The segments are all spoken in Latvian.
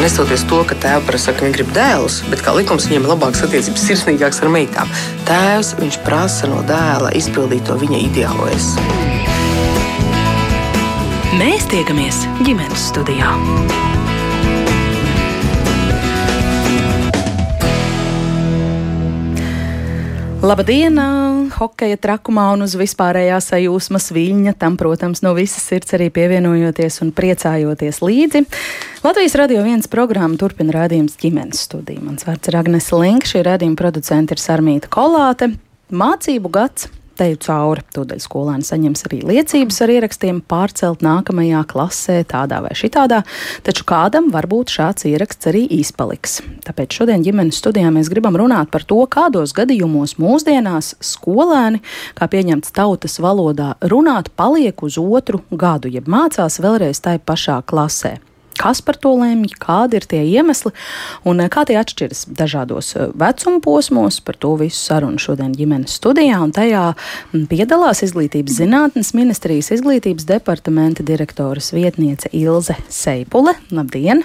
nesoties to, ka tēvs prasa, ka viņi grib dēlus, bet kā likums viņiem ir labākas attiecības, sirsnīgākas ar meitām. Tēvs viņš prasa no dēla izpildīt to viņa ideālo es. Mēs tiekamies ģimenes studijā. Labdien! Hokeja trakumā un uz vispārējā sajūsmas viļņa. Tam, protams, no visas sirds arī pievienojoties un priecājoties līdzi. Latvijas radio viens programma turpina rādījums ģimenes studiju. Mans vārds ir Agnes Link, šī rādījuma producente ir Sarmīta Kolāte. Mācību gads teju cauri. Tūdaļ skolēni saņems arī liecības ar ierakstiem pārcelt nākamajā klasē, tādā vai šitādā, taču kādam varbūt šāds ieraksts arī izpaliks. Tāpēc šodien ģimenes studijā mēs gribam runāt par to, kādos gadījumos mūsdienās skolēni, kā pieņemts tautas valodā, runāt paliek uz otru gadu, jeb mācās vēlreiz tai pašā klasē kas par to lemj, kādi ir tie iemesli un eh, kā tie atšķiras dažādos eh, vecuma posmos. Par to visu sarunu šodien ģimenes studijā, un tajā mm, piedalās Izglītības zinātnes ministrijas izglītības departamenta direktoras vietniece Ilze Seipule. Labdien!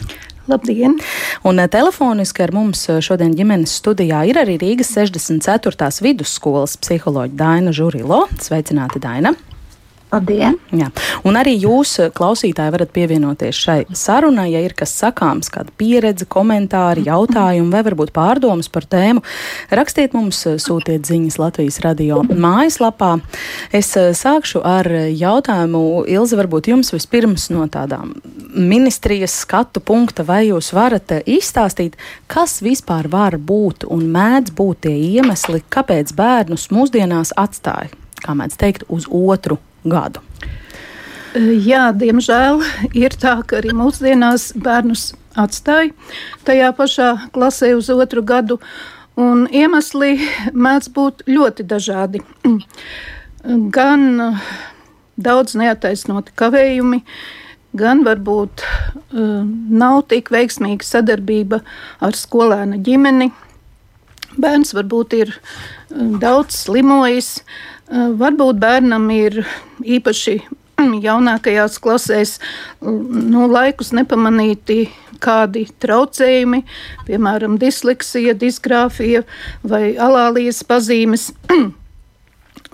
Labdien! Un eh, telefoniski ar mums šodien ģimenes studijā ir arī Rīgas 64. vidusskolas psiholoģa Daina Žurilo. Sveicināti, Daina! Labdien! Jā. Un arī jūs, eh, klausītāji, varat pievienoties šai sarunai, ja ir kas sakāms, kāda pieredze, komentāri, jautājumi vai varbūt pārdomas par tēmu. Rakstiet mums, eh, sūtiet ziņas Latvijas radio mājaslapā. Es eh, sākšu ar jautājumu, Ilze, varbūt jums vispirms no tādām ministrijas skatu punkta, vai jūs varat izstāstīt, kas vispār var būt un mēdz būt tie iemesli, kāpēc bērnus mūsdienās atstāja, kā mēdz teikt, uz otru gadu. Jā, diemžēl ir tā, ka arī mūsdienās bērnus atstāja tajā pašā klasē uz otru gadu, un iemesli mēdz būt ļoti dažādi. Gan daudz neataisnoti kavējumi, gan varbūt nav tik veiksmīga sadarbība ar skolēna ģimeni. Bērns varbūt ir daudz slimojis, Varbūt bērnam ir īpaši jaunākajās klasēs nu, laikus nepamanīti kādi traucējumi, piemēram, disleksija, disgrāfija vai alālijas pazīmes.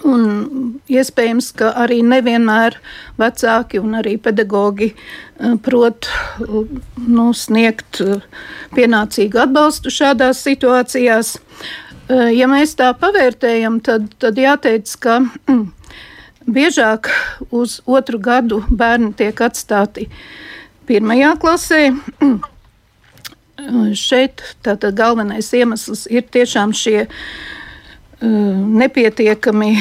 Un iespējams, ka arī nevienmēr vecāki un arī pedagogi prot nu, sniegt pienācīgu atbalstu šādās situācijās. Eh, ja mēs tā pavērtējam, tad, tad jāteic, ka mm, biežāk uz otru gadu bērni tiek atstāti pirmajā klasē. Mm, šeit tātad galvenais iemesls ir tiešām šie nepietiekami,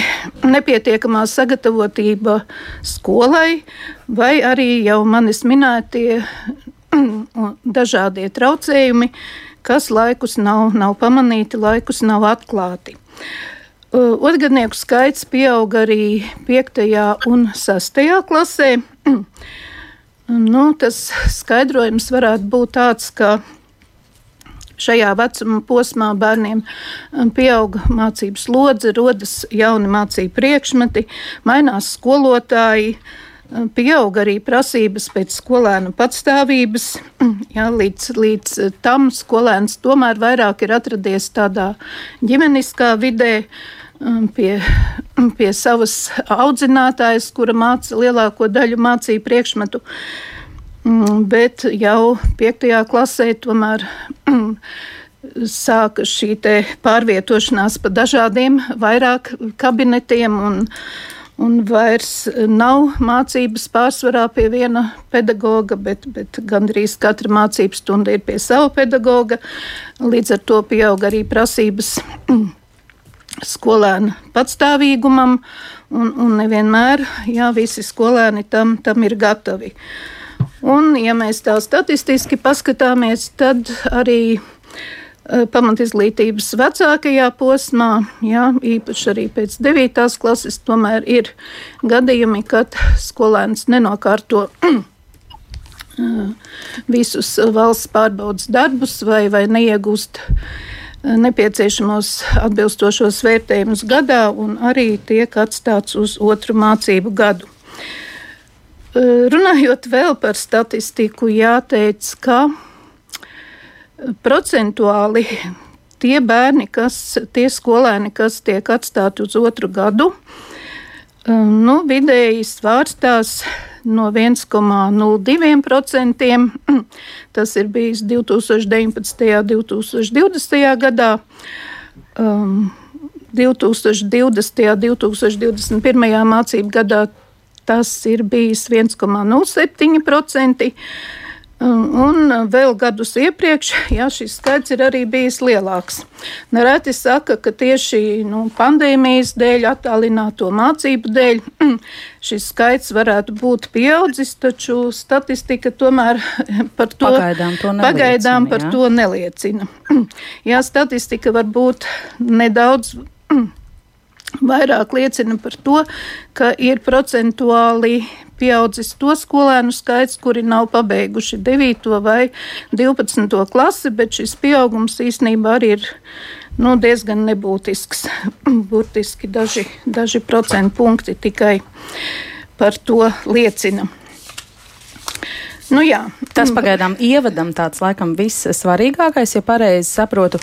nepietiekamā sagatavotība skolai, vai arī jau manis minētie mm, dažādie traucējumi, uh, kas laikus nav, nav pamanīti, laikus nav atklāti. Otgadnieku skaits pieaug arī 5. un 6. klasē. nu, tas skaidrojums varētu būt tāds, ka šajā vecuma posmā bērniem pieauga mācību slodze, rodas jauni mācību priekšmeti, mainās skolotāji, uh, Pieaug arī prasības pēc skolēna patstāvības. Jā, līdz, līdz tam skolēns tomēr vairāk ir atradies tādā ģimeniskā vidē, pie, pie savas audzinātājas, kura māca lielāko daļu mācību priekšmetu. Mm, bet jau piektajā klasē tomēr sāka šī pārvietošanās pa dažādiem vairāk kabinetiem un, Un vairs nav mācības pārsvarā pie viena pedagoga, bet, bet gandrīz katra mācību stunda ir pie sava pedagoga. Līdz ar to pieaug arī prasības skolēna patstāvīgumam, un, un nevienmēr jā, visi skolēni tam, tam ir gatavi. Un, ja mēs tā statistiski paskatāmies, tad arī Eh, pamatizglītības vecākajā posmā, jā, īpaši arī pēc 9. klases, tomēr ir gadījumi, kad skolēns nenokārto eh, visus valsts pārbaudas darbus vai, vai neiegūst eh, nepieciešamos atbilstošos vērtējumus gadā un arī tiek atstāts uz otru mācību gadu. Runājot vēl par statistiku, jāteic, ka procentuāli tie bērni, kas, tie skolēni, kas tiek atstāti uz otru gadu, um, nu, vidēji svārstās no 1,02%. Tas ir bijis 2019. un 2020. gadā. Um, 2020. un 2021. mācību gadā tas ir bijis 1,07%. Un vēl gadus iepriekš, jā, šis skaits ir arī bijis lielāks. Nereti saka, ka tieši nu, pandēmijas dēļ, attālināto mācību dēļ, šis skaits varētu būt pieaudzis, taču statistika tomēr par to pagaidām, to neliecina, pagaidām par jā. to neliecina. Jā, statistika var būt nedaudz vairāk liecina par to, ka ir procentuāli pieaudzis to skolēnu skaits, kuri nav pabeiguši 9. vai 12. klasi, bet šis pieaugums īstenībā arī ir nu, diezgan nebūtisks. Burtiski daži, daži procentu punkti tikai par to liecina. Nu, jā. Tas pagaidām ievadam tāds laikam viss svarīgākais, ja pareizi saprotu.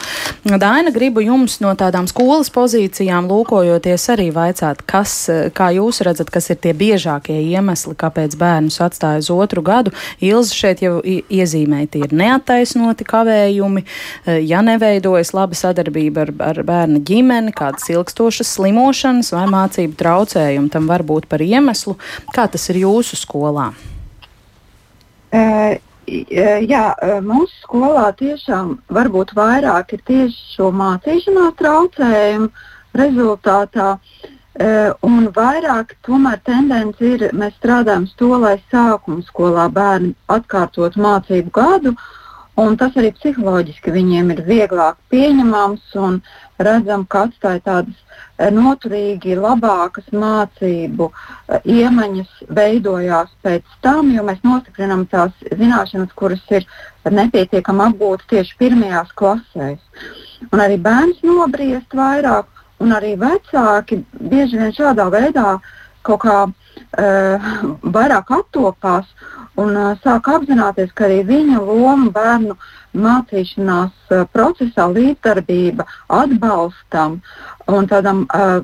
Daina, gribu jums no tādām skolas pozīcijām lūkojoties arī vaicāt, kas, kā jūs redzat, kas ir tie biežākie iemesli, kāpēc bērnus atstāja uz otru gadu. Ilza šeit jau iezīmēja, tie ir neattaisnoti kavējumi, ja neveidojas laba sadarbība ar, ar bērna ģimeni, kādas ilgstošas slimošanas vai mācību traucējumi tam var būt par iemeslu. Kā tas ir jūsu skolā? Jā, mūsu skolā tiešām varbūt vairāk ir tieši šo mācīšanās traucējumu rezultātā. Un vairāk tomēr tendence ir, mēs strādājam uz to, lai sākuma skolā bērni atkārtot mācību gadu, un tas arī psiholoģiski viņiem ir vieglāk pieņemams un redzam, ka atstāja tādas noturīgi labākas mācību eh, iemaņas veidojās pēc tam, jo mēs nostiprinām tās zināšanas, kuras ir nepietiekami apgūtas tieši pirmajās klasēs. Un arī bērns nobriest vairāk, un arī vecāki bieži vien šādā veidā kaut kā uh, vairāk attopās un uh, sāk apzināties, ka arī viņa loma bērnu mācīšanās uh, procesā, līdzdarbība, atbalstam un tādam uh,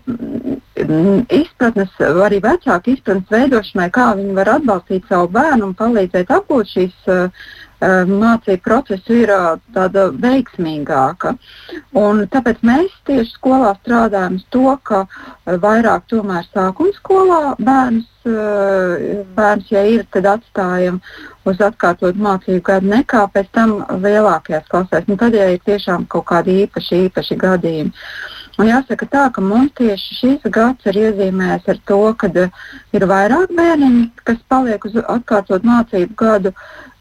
izpratnes, arī vecāku izpratnes veidošanai, kā viņi var atbalstīt savu bērnu un palīdzēt apgūt šīs uh, mācību procesu ir tāda veiksmīgāka. Un tāpēc mēs tieši skolā strādājam to, ka vairāk tomēr sākuma skolā bērns, bērns, ja ir, tad atstājam uz atkārtot mācību gadu nekā pēc tam lielākajās klasēs. Nu, tad, ja ir tiešām kaut kādi īpaši, īpaši gadījumi. Un jāsaka tā, ka mums tieši šīs gads ir iezīmējis ar to, ka ir vairāk bērniņu, kas paliek uz atkārtot mācību gadu,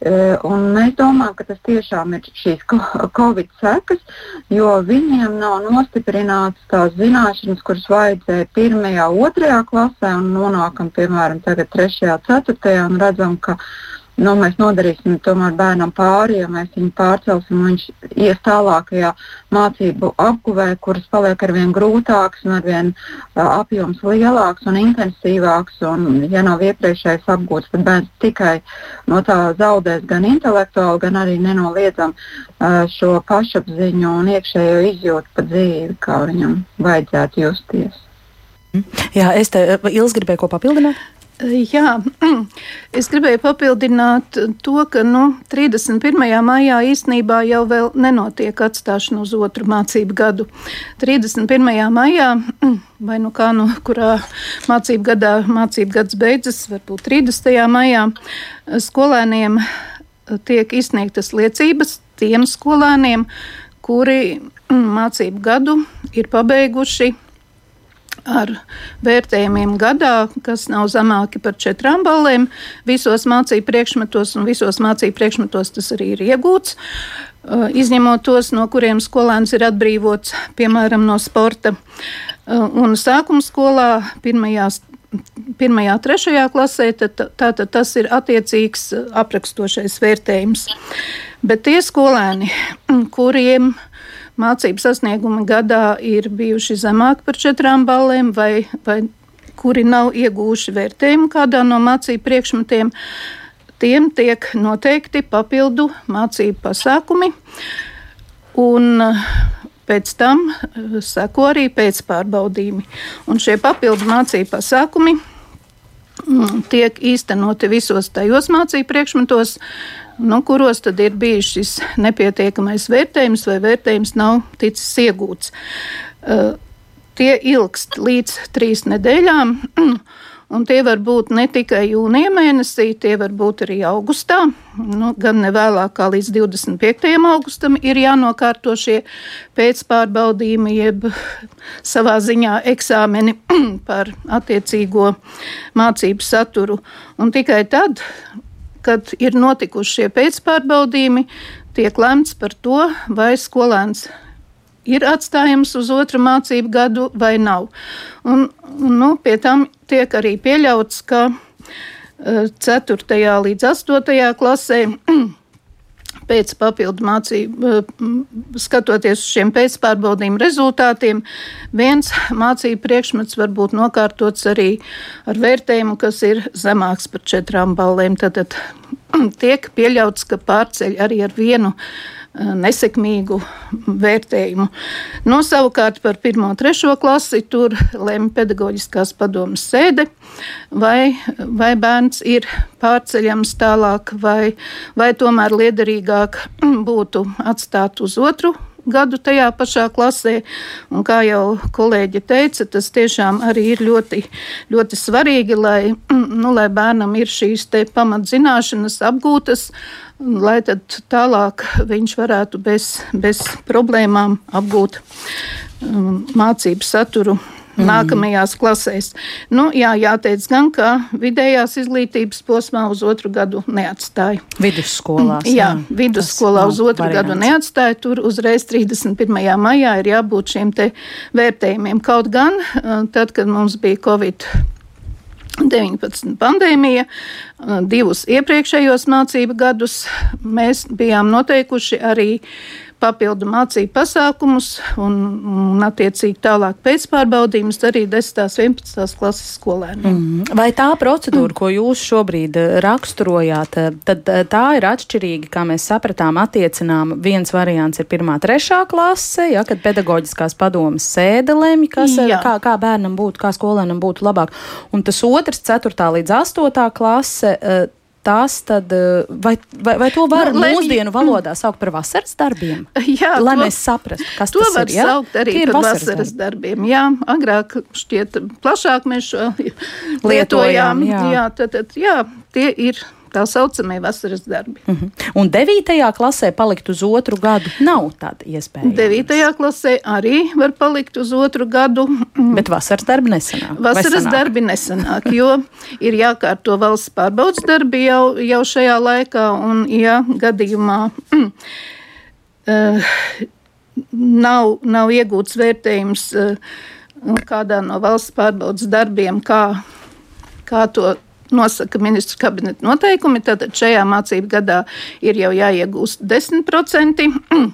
Un mēs domājam, ka tas tiešām ir šīs covid sekas, jo viņiem nav nostiprinātas tās zināšanas, kuras vajadzēja pirmajā, otrajā klasē, un nonākam, piemēram, tagad trešajā, ceturtajā, un redzam, ka nu, mēs nodarīsim bērnam pāri, ja mēs viņu pārcelsim, un viņš ies tālākajā mācību apguvē, kuras paliek ar vien grūtāks un ar vien uh, apjoms lielāks un intensīvāks. Un, ja nav iepriekšējais apgūts, tad bērns tikai no tā zaudēs gan intelektuāli, gan arī nenoliedzam šo pašapziņu un iekšējo izjūtu par dzīvi, kā viņam vajadzētu justies. Jā, es te Ilz gribēju ko papildināt. Jā, es gribēju papildināt to, ka nu, 31. maijā īstenībā jau nenotiek atstāšana uz otru mācību gadu. 31. maijā, vai nu kā nu kurā mācību gadā mācību gads beidzas, varbūt 30. maijā, skolēniem tiek izsniegtas liecības tiem skolēniem, kuri mācību gadu ir pabeiguši ar vērtējumiem gadā, kas nav zemāki par četrām balēm. Visos mācību priekšmetos, un visos mācību priekšmetos tas arī ir iegūts. Uh, izņemot tos, no kuriem skolēns ir atbrīvots, piemēram, no sporta. Uh, un sākuma skolā pirmajās pirmajā, trešajā klasē, tad, tātad tas ir attiecīgs aprakstošais vērtējums. Bet tie skolēni, kuriem ir mācību sasniegumi gadā ir bijuši zemāki par četrām balēm, vai, vai kuri nav iegūši vērtējumu kādā no mācību priekšmetiem, tiem tiek noteikti papildu mācību pasākumi. Un pēc tam seko arī pēcpārbaudījumi. Un šie papildu mācību pasākumi mm, tiek īstenoti visos tajos mācību priekšmetos, nu, kuros tad ir bijis šis nepietiekamais vērtējums vai vērtējums nav ticis iegūts. Uh, tie ilgst līdz trīs nedēļām. Un tie var būt ne tikai jūnija mēnesī, tie var būt arī augustā. Nu, gan ne vēlāk kā līdz 25. augustam ir jānokārto šie pēcpārbaudījumi, jeb savā ziņā eksāmeni par attiecīgo mācību saturu. Un tikai tad, kad ir notikuši šie pēcpārbaudījumi, tiek lemts par to, vai skolēns ir atstājams uz otru mācību gadu vai nav. Un, nu, pie tam tiek arī pieļauts, ka 4. Eh, līdz 8. klasē pēc papildu mācību, eh, skatoties uz šiem pēcpārbaudījumu rezultātiem, viens mācību priekšmets var būt nokārtots arī ar vērtējumu, kas ir zemāks par četrām balēm. Tad, tad tiek pieļauts, ka pārceļ arī ar vienu nesekmīgu vērtējumu. No nu, savukārt par 1. un 3. klasi tur lemj pedagoģiskās padomas sēde, vai, vai bērns ir pārceļams tālāk, vai, vai tomēr liederīgāk būtu atstāt uz otru gadu tajā pašā klasē. Un kā jau kolēģi teica, tas tiešām arī ir ļoti, ļoti svarīgi, lai, nu, lai bērnam ir šīs pamatzināšanas apgūtas, lai tad tālāk viņš varētu bez, bez problēmām apgūt um, mācību saturu mm. nākamajās klasēs. Nu, jā, jāteic gan, ka vidējās izglītības posmā uz otru gadu neatstāja. Vidusskolās. Jā, jā vidusskolā uz otru variants. gadu neatstāja. Tur uzreiz 31. maijā ir jābūt šiem te vērtējumiem. Kaut gan uh, tad, kad mums bija Covid. 19 pandēmija, uh, divus iepriekšējos mācību gadus mēs bijām noteikuši arī papildu mācību pasākumus un, un attiecīgi tālāk pēcpārbaudījumus arī 10. un 11. klases skolēniem. Mm. Vai tā procedūra, mm. ko jūs šobrīd eh, raksturojāt, eh, tad eh, tā ir atšķirīga, kā mēs sapratām, attiecinām. Viens variants ir 1. un 3. klase, ja, kad pedagoģiskās padomas sēde lemj, kas, kā, kā bērnam būtu, kā skolēnam būtu labāk. Un tas otrs, 4. līdz 8. klase tas tad, eh, vai, vai, vai to var nu, mūsdienu lai... valodā saukt par vasaras darbiem? Jā, lai to, mēs saprastu, kas to tas var ir. Ja? saukt arī par vasaras, vasaras darbiem. Jā, agrāk šķiet plašāk mēs šo lietojām. lietojām jā. Jā, tad, tad, jā, tie ir tā saucamie vasaras darbi. Uh mhm. -huh. Un 9. klasē palikt uz otru gadu nav tāda iespēja. 9. klasē arī var palikt uz otru gadu. Bet vasaras darbi nesanāk. Vasaras darbi nesanāk, jo ir jākārto valsts pārbaudas darbi jau, jau šajā laikā, un ja gadījumā. Uh, nav, nav iegūts vērtējums uh, kādā no valsts pārbaudas darbiem, kā, kā to nosaka ministrs kabineta noteikumi. Tātad šajā mācību gadā ir jau jāiegūst 10%.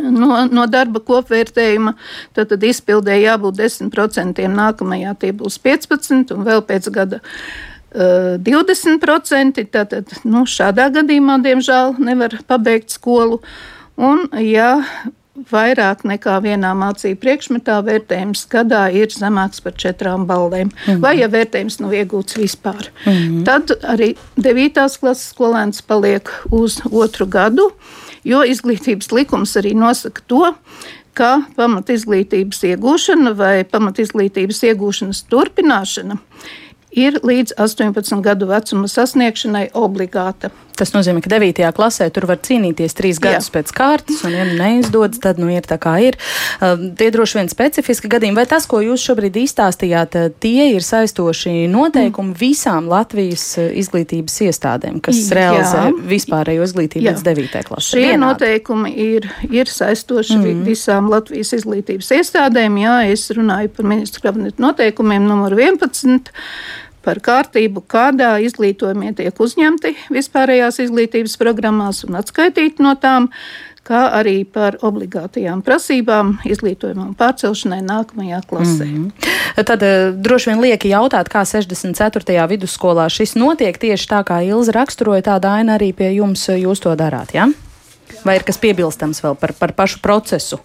No, no darba kopvērtējuma tad, tad izpildē jābūt 10%, nākamajā tie būs 15%, un vēl pēc gada uh, 20%. Tātad nu, šādā gadījumā, diemžēl, nevar pabeigt skolu. Un, ja vairāk nekā vienā mācību priekšmetā vērtējums gadā ir zemāks par četrām balēm, mm vai ja vērtējums nav iegūts vispār. Mm. Tad arī 9. klases skolēns paliek uz otru gadu, jo izglītības likums arī nosaka to, ka pamatizglītības iegūšana vai pamatizglītības iegūšanas turpināšana ir līdz 18 gadu vecuma sasniegšanai obligāta. Tas nozīmē, ka 9. klasē tur var cīnīties trīs gadus Jā. pēc kārtas, un, ja nu neizdodas, tad nu ir tā kā ir. Uh, tie droši vien specifiski gadījumi, vai tas, ko jūs šobrīd izstāstījāt, uh, tie ir saistoši noteikumi mm. visām Latvijas uh, izglītības iestādēm, kas Jā. realizē vispārējo izglītību Jā. līdz 9. klasē? Šie Vienādi. noteikumi ir, ir saistoši mm. visām Latvijas izglītības iestādēm. Jā, es runāju par ministru kabinetu noteikumiem numur 11 par kārtību, kādā izglītojumie tiek uzņemti vispārējās izglītības programmās un atskaitīti no tām, kā arī par obligātajām prasībām izglītojumam pārcelšanai nākamajā klasē. Mm -hmm. Tad uh, droši vien lieki jautāt, kā 64. vidusskolā šis notiek tieši tā, kā Ilza raksturoja, tāda aina arī pie jums jūs to darāt, ja? Vai ir kas piebilstams vēl par, par pašu procesu?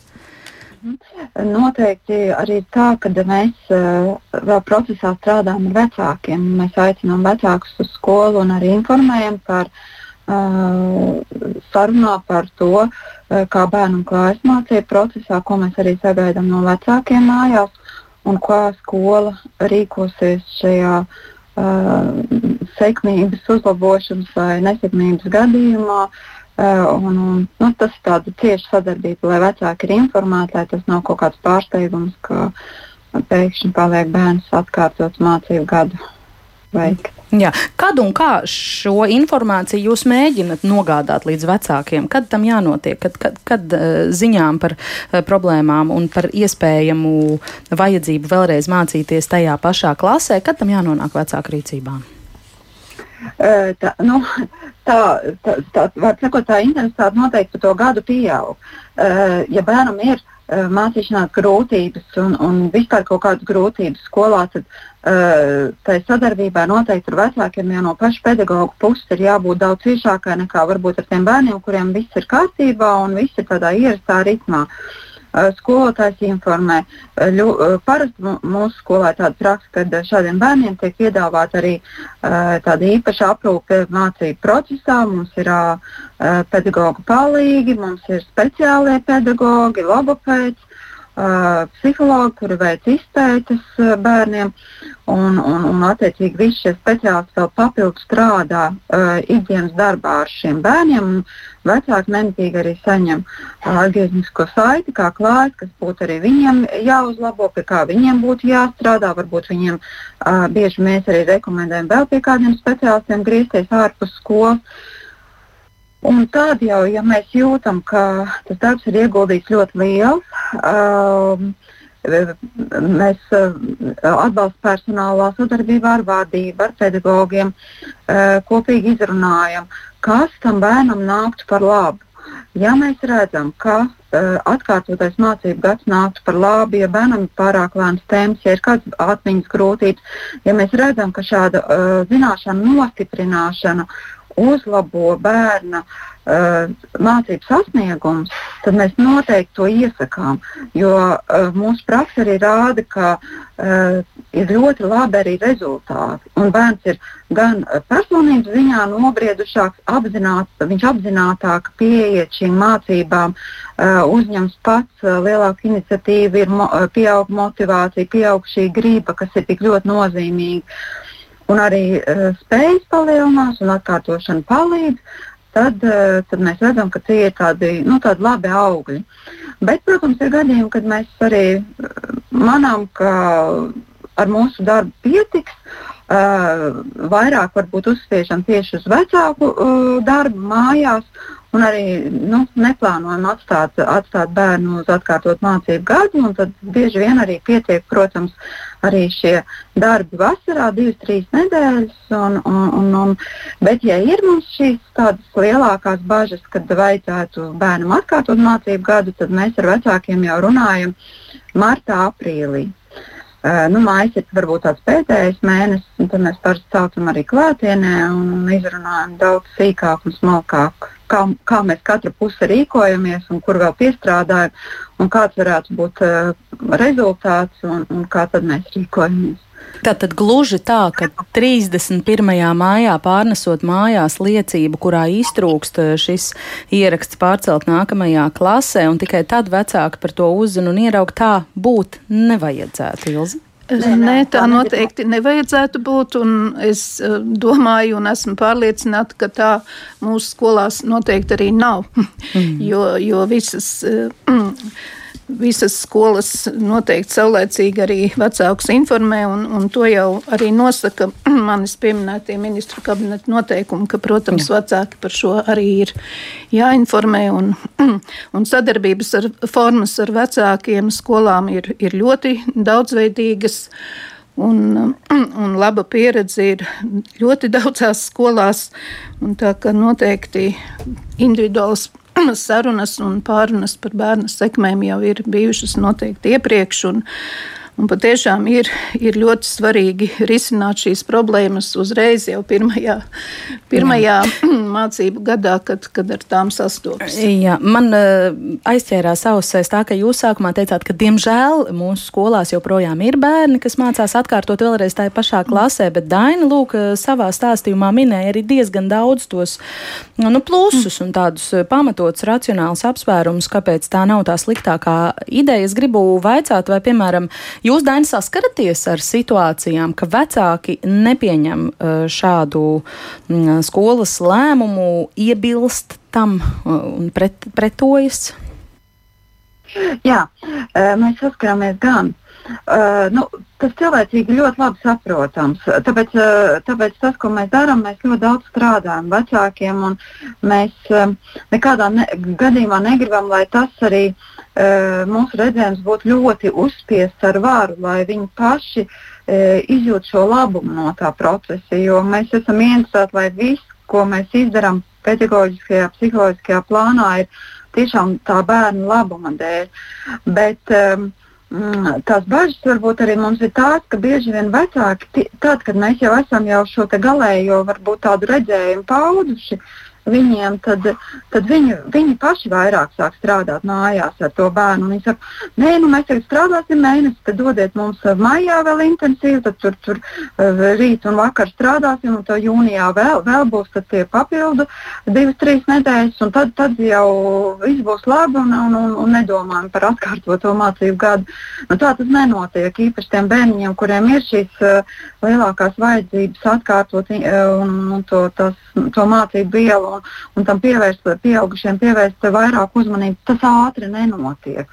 Noteikti arī tā, ka mēs uh, vēl procesā strādājam ar vecākiem. Mēs aicinām vecākus uz skolu un arī informējam par uh, sarunā par to, uh, kā bērnu klājas mācību procesā, ko mēs arī sagaidām no vecākiem mājās un kā skola rīkosies šajā uh, sekmības uzlabošanas vai nesekmības gadījumā. Uh, un, un, nu, tas ir tāda cieša sadarbība, lai vecāki ir informēti, lai tas nav kaut kāds pārsteigums, ka pēkšņi paliek bērns atkārtot mācību gadu veikt. Jā. Kad un kā šo informāciju jūs mēģināt nogādāt līdz vecākiem? Kad tam jānotiek? Kad, kad, kad uh, ziņām par uh, problēmām un par iespējamu vajadzību vēlreiz mācīties tajā pašā klasē, kad tam jānonāk vecāku rīcībām? Tā, nu, tā, tā, tā, sakot, tā intensitāte noteikti pa to gadu pieaug. Ja bērnam ir mācīšanās grūtības un, un vispār kaut kādas grūtības skolā, tad uh, tai sadarbībā noteikti ar vecākiem jau no paša pedagoģa puses ir jābūt daudz ciešākai nekā varbūt ar tiem bērniem, kuriem viss ir kārtībā un viss ir tādā ierastā ritmā. Uh, skolotājs informē. Ļu, parasti mūsu skolā ir tāda praksa, ka šādiem bērniem tiek piedāvāta arī tāda īpaša aprūpe mācību procesā. Mums ir pedagoģa palīgi, mums ir speciālie pedagoģi, logopēds psihologi, kuri veic izpētes uh, bērniem, un, un, un attiecīgi visi šie speciālisti vēl papildus strādā uh, ikdienas darbā ar šiem bērniem. Vecāki nemitīgi arī saņem uh, atgrieznisko saiti, kā klājas, kas būtu arī viņiem jāuzlabo, pie kā viņiem būtu jāstrādā. Varbūt viņiem uh, bieži mēs arī rekomendējam vēl pie kādiem speciālistiem griezties ārpus skolas. Un tad jau, ja mēs jūtam, ka tas darbs ir ieguldīts ļoti liels, um, mēs uh, atbalsta personālā sadarbībā ar vadību, ar pedagogiem, uh, kopīgi izrunājam, kas tam bērnam nāktu par labu. Ja mēs redzam, ka uh, atkārtotais mācību gads nāktu par labu, ja bērnam ir pārāk lēns temps, ja ir kādas atmiņas grūtības, ja mēs redzam, ka šāda uh, zināšanu nostiprināšana uzlabo bērna uh, mācību sasniegumus, tad mēs noteikti to iesakām. Jo uh, mūsu praksa arī rāda, ka uh, ir ļoti labi arī rezultāti. Un bērns ir gan personības ziņā nobriedušāks, apzināt, viņš apzinātāk pieiet šīm mācībām, uh, uzņems pats uh, lielāku iniciatīvu, ir mo, pieaug motivācija, pieaug šī grība, kas ir tik ļoti nozīmīga un arī uh, spējas palielinās un atkārtošana palīdz, tad, uh, tad mēs redzam, ka tie ir tādi, nu, tādi labi augļi. Bet, protams, ir gadījumi, kad mēs arī uh, manām, ka ar mūsu darbu pietiks. Uh, vairāk varbūt uzspiežam tieši uz vecāku uh, darbu mājās, un arī nu, neplānojam atstāt, atstāt bērnu uz atkārtot mācību gadu. Tad bieži vien arī pietiek, protams, arī šie darbi vasarā, divas, trīs nedēļas. Un, un, un, un, bet, ja ir mums šīs tādas lielākās bažas, kad vajadzētu bērnam atkārtot mācību gadu, tad mēs ar vecākiem jau runājam martā, aprīlī. Uh, nu, Mājas ir varbūt tāds pēdējais mēnesis, un tad mēs parasti saucam arī klātienē un izrunājam daudz sīkāk un smalkāk, kā, kā mēs katra puse rīkojamies un kur vēl piestrādājam, un kāds varētu būt uh, rezultāts un, un kā tad mēs rīkojamies. Tātad gluži tā, ka 31. mājā pārnesot mājās liecību, kurā iztrūkst eh, šis ieraksts pārcelt nākamajā klasē, un tikai tad vecāki par to uzzina un ieraug, tā būt nevajadzētu. Ilzi? Nē, nē, tā noteikti nevajadzētu būt. Es eh, domāju, un esmu pārliecināta, ka tā mūsu skolās noteikti arī nav. Mm. jo, jo visas eh, visas skolas noteikti saulēcīgi arī vecākus informē, un, un to jau arī nosaka manis pieminētie ministru kabineta noteikumi, ka, protams, Jā. vecāki par šo arī ir jāinformē, un, un sadarbības ar, formas ar vecākiem skolām ir, ir ļoti daudzveidīgas. Un, un laba pieredze ir ļoti daudzās skolās. Tā kā noteikti individuāls sarunas un pārunas par bērnu sekmēm jau ir bijušas noteikti iepriekš. Un, Un patiešām ir, ir ļoti svarīgi risināt šīs problēmas uzreiz jau pirmajā, pirmajā mācību gadā, kad, kad ar tām sastopas. Jā, man uh, aizķērās ausēs tā, ka jūs sākumā teicāt, ka diemžēl mūsu skolās joprojām ir bērni, kas mācās atkārtot vēlreiz tajā pašā klasē, bet Daina Lūk eh, savā stāstījumā minēja arī diezgan daudz tos nu, plusus un tādus eh, pamatots racionālus apsvērumus, kāpēc tā nav tā sliktākā ideja. Es gribu vaicāt, vai, piemēram, Jūs, Daini, saskaraties ar situācijām, ka vecāki nepieņem uh, šādu skolas lēmumu, iebilst tam uh, un pret, pretojas? Jā, uh, mēs saskaramies gan. Uh, nu, tas cilvēcīgi ļoti labi saprotams. Tāpēc, uh, tāpēc tas, ko mēs darām, mēs ļoti daudz strādājam vecākiem. Mēs uh, nekādā ne, gadījumā negribam, lai tas arī uh, mūsu redzējums būtu ļoti uzspiests ar varu, lai viņi paši eh, izjūt šo labumu no tā procesa. Jo mēs esam interesēti, lai viss, ko mēs izdarām pedagoģiskajā, psiholoģiskajā plānā, ir tiešām tā bērna labuma dēļ. Bet, um, Tās bažas varbūt arī mums ir tās, ka bieži vien vecāki, tad, kad mēs jau esam jau šo galējo, varbūt tādu redzējumu pauduši, uh, viņiem, tad, tad viņi, viņi paši vairāk sāk strādāt mājās ar to bērnu. Viņi saka, nē, nu, mēs tagad strādāsim mēnesi, tad dodiet mums uh, maijā vēl intensīvi, tad tur, tur uh, rīt un vakar strādāsim, un to jūnijā vēl, vēl būs tie papildu divas, trīs nedēļas, un tad, tad jau viss būs labi un, un, un, un nedomājam par atkārtoto mācību gadu. Nu, tā tas nenotiek īpaši tiem bērniņiem, kuriem ir šīs uh, lielākās vajadzības atkārtot uh, un, un to, tas, to mācību vielu un, un tam pievērst, pieaugušiem pievērst vairāk uzmanības, tas ātri nenotiek.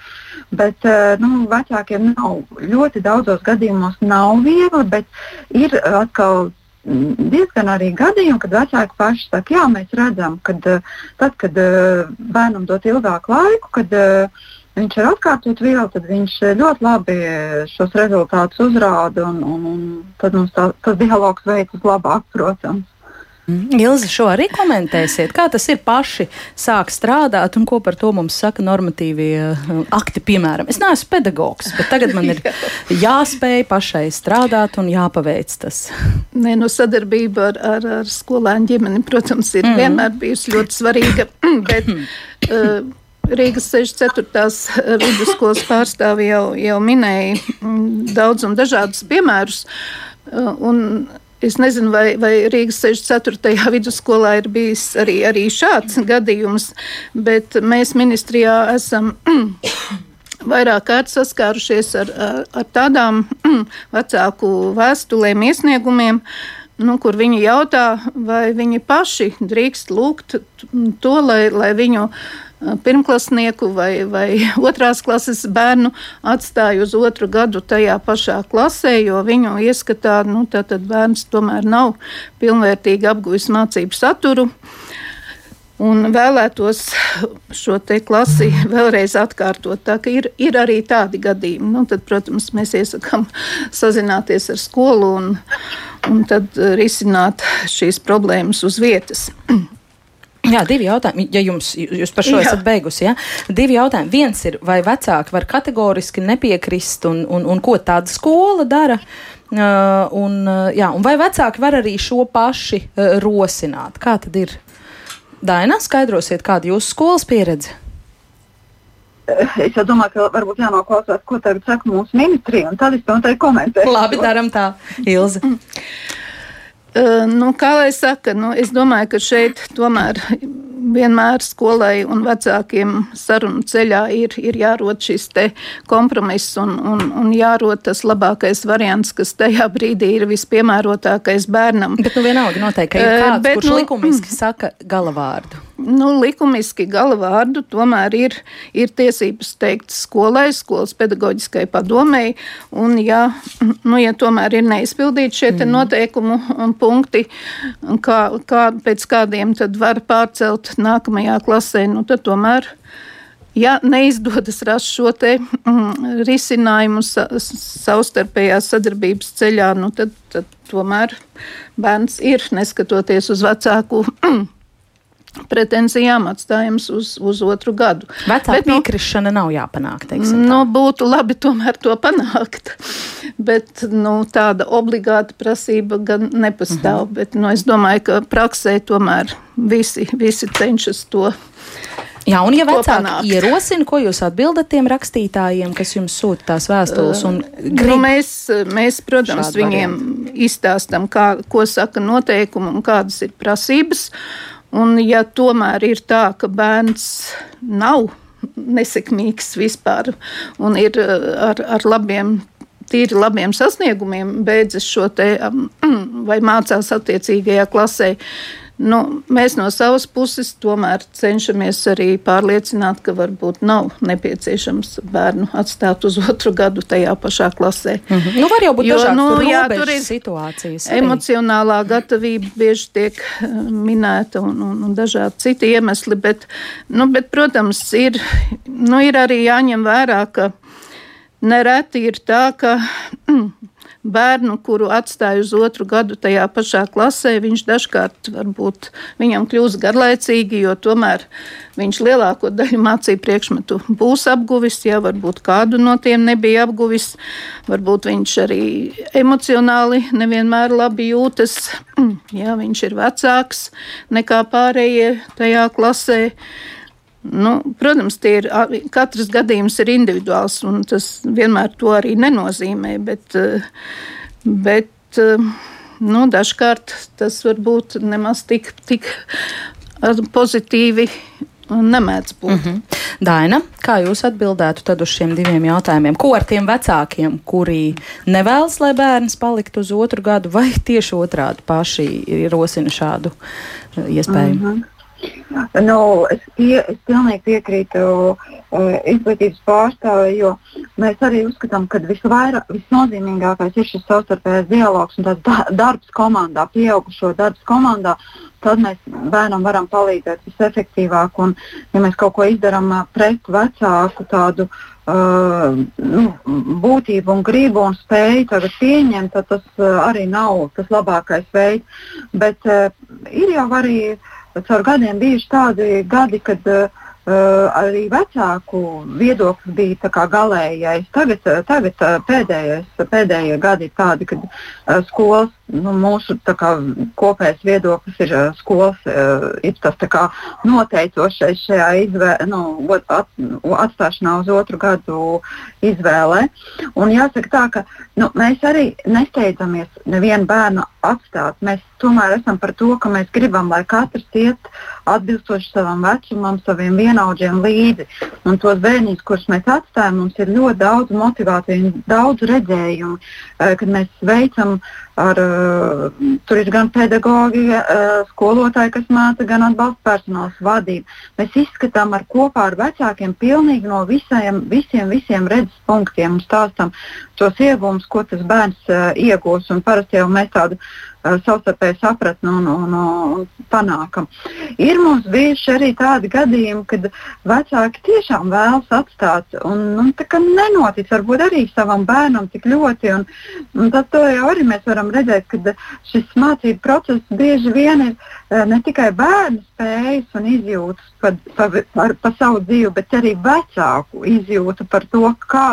Bet eh, nu, vecākiem nav ļoti daudzos gadījumos nav viegli, bet ir atkal diezgan arī gadījumi, kad vecāki paši saka, jā, mēs redzam, ka eh, tad, kad eh, bērnam dot ilgāku laiku, kad viņš ir atkārtot vielu, tad viņš ļoti labi šos rezultātus uzrāda un, un, un tad mums tā, tas dialogs veicas labāk, protams. Mm. Ilzi, šo arī komentēsiet. Kā tas ir paši sāk strādāt un ko par to mums saka normatīvie uh, akti, piemēram? Es neesmu pedagogs, bet tagad man ir jāspēj pašai strādāt un jāpaveic tas. Nē, no nu, sadarbība ar, ar, ar skolēnu ģimeni, protams, ir mm. vienmēr bijusi ļoti svarīga. Bet, uh, Rīgas 64. vidusskolas pārstāvi jau, jau minēja mm, daudz un dažādus piemērus. Un Es nezinu, vai, vai Rīgas 64. vidusskolā ir bijis arī, arī šāds gadījums, bet mēs ministrijā esam vairāk kārt saskārušies ar, ar, ar tādām vecāku vēstulēm, iesniegumiem, nu, kur viņi jautā, vai viņi paši drīkst lūgt to, lai, lai viņu pirmklasnieku vai, vai otrās klases bērnu atstāja uz otru gadu tajā pašā klasē, jo viņu ieskatā nu, bērns tomēr nav pilnvērtīgi apguvis mācību saturu. Un vēlētos šo klasi vēlreiz atkārtot. Tā ir, ir arī tādi gadījumi. Nu, tad, protams, mēs iesakām sazināties ar skolu un, un tad risināt šīs problēmas uz vietas. Jā, divi jautājumi. Ja jums, jūs par šo jā. esat beigusi, ja? divi jautājumi. Viens ir, vai vecāki var kategoriski nepiekrist un, un, un ko tāda skola dara? Uh, un, uh, jā, un vai vecāki var arī šo paši uh, rosināt? Kā tad ir? Daina, skaidrosiet, kāda ir jūsu skolas pieredze? Es jau domāju, ka varbūt jānoklausās, ko tagad saka mūsu ministrija, un tad es to komentēšu. Labi, darām tā, Ilze. Nu, kā lai saka, nu, es domāju, ka šeit tomēr vienmēr skolai un vecākiem sarunu ceļā ir, ir jārod šis kompromiss un, un, un jārod tas labākais variants, kas tajā brīdī ir vispiemērotākais bērnam. Bet nu vienalga noteikti, ka ir kāds, bet, kurš nu, likumiski saka galavārdu nu, likumiski galavārdu tomēr ir, ir tiesības teikt skolai, skolas pedagoģiskai padomēji. Un, ja, nu, ja tomēr ir neizpildīti šie mm. noteikumu punkti, kā, kā, pēc kādiem tad var pārcelt nākamajā klasē, nu, tad tomēr ja neizdodas rast šo te, mm, risinājumu sa, savstarpējās sadarbības ceļā, nu tad, tad tomēr bērns ir, neskatoties uz vecāku pretenzijām atstājams uz, uz otru gadu. Vecā Bet, nu, piekrišana nav jāpanāk, teiksim. Tā. Nu, būtu labi tomēr to panākt, bet nu, tāda obligāta prasība gan nepastāv. Uh mhm. -huh. Bet nu, es domāju, ka praksē tomēr visi, visi cenšas to Jā, un ja vecāki ierosina, ko jūs atbildat tiem rakstītājiem, kas jums sūta tās vēstules? Uh, nu, mēs, mēs, protams, viņiem variantu. izstāstam, kā, ko saka noteikumi un kādas ir prasības. Un ja tomēr ir tā, ka bērns nav nesekmīgs vispār un ir ar, ar labiem tīri labiem sasniegumiem beidzas šo te vai mācās attiecīgajā klasē, Nu, mēs no savas puses tomēr cenšamies arī pārliecināt, ka varbūt nav nepieciešams bērnu atstāt uz otru gadu tajā pašā klasē. Mm -hmm. Nu, var jau būt jo, nu, jā, tur ir situācijas. Arī. Emocionālā gatavība bieži tiek eh, minēta un, un, un dažādi citi iemesli, bet, nu, bet protams, ir, nu, ir arī jāņem vērā, ka nereti ir tā, ka. Mm, bērnu, kuru atstāju uz otru gadu tajā pašā klasē, viņš dažkārt varbūt viņam kļūst garlaicīgi, jo tomēr viņš lielāko daļu mācību priekšmetu būs apguvis, ja varbūt kādu no tiem nebija apguvis, varbūt viņš arī emocionāli nevienmēr labi jūtas, ja viņš ir vecāks nekā pārējie tajā klasē. Nu, protams, ir, katrs gadījums ir individuāls, un tas vienmēr to arī nenozīmē. Bet, bet nu, dažkārt tas var būt nemaz tik, tik pozitīvi. Nemēdz būt. Mm -hmm. Daina, kā jūs atbildētu uz šiem diviem jautājumiem? Ko ar tiem vecākiem, kuri nevēlas, lai bērns paliktu uz otru gadu, vai tieši otrādi paši rosina šādu iespēju? Mm -hmm. Nu, es, pie, es pilnīgi piekrītu uh, izglītības pārstāvei, jo mēs arī uzskatām, ka visvairāk, visnozīmīgākais ir šis savstarpējais dialogs un da, darbs komandā, pieaugušo darbs komandā. Tad mēs bērnam varam palīdzēt visefektīvāk. Un, ja mēs kaut ko izdarām uh, pret vecāku tādu uh, nu, būtību un gribu un spēju tagad pieņemt, tad tas uh, arī nav tas labākais veids. Bet uh, ir jau arī uh, caur gadiem bijuši tādi gadi, kad uh, arī vecāku viedoklis bija galīgais. Tagad, tagad pēdējais, pēdējie gadi ir tādi, kad uh, skolas nu, mūsu kā, kopējais viedoklis ir uh, skolas, uh, ir tas kā, noteicošais šajā izvē, nu, at, atstāšanā uz otru gadu izvēlē. Un jāsaka tā, ka nu, mēs arī nesteidzamies nevienu bērnu atstāt. Mēs tomēr esam par to, ka mēs gribam, lai katrs iet atbilstoši savam vecumam, saviem vienaudžiem līdzi. Un tos bērnus, kurus mēs atstājam, mums ir ļoti daudz motivāciju un daudz redzējumu, uh, kad mēs veicam uh, Ar, uh, tur ir gan pedagogi, uh, skolotāji, kas māca, gan atbalsta personāls vadība. Mēs izskatām ar kopā ar vecākiem pilnīgi no visiem, visiem, visiem redzes punktiem un stāstam tos iegūmus, ko tas bērns uh, iegūs. Parasti jau mēs tādu uh, savstarpēju sapratni un, un, un panākam. Ir mums bijuši arī tādi gadījumi, kad vecāki tiešām vēlas atstāt un nu, nenotic varbūt arī savam bērnam tik ļoti. Un, un tad jau arī mēs varam redzēt, ka šis mācību process bieži vien ir uh, ne tikai bērnu spējas un izjūtas par, par, par, par savu dzīvi, bet arī vecāku izjūta par to, kā,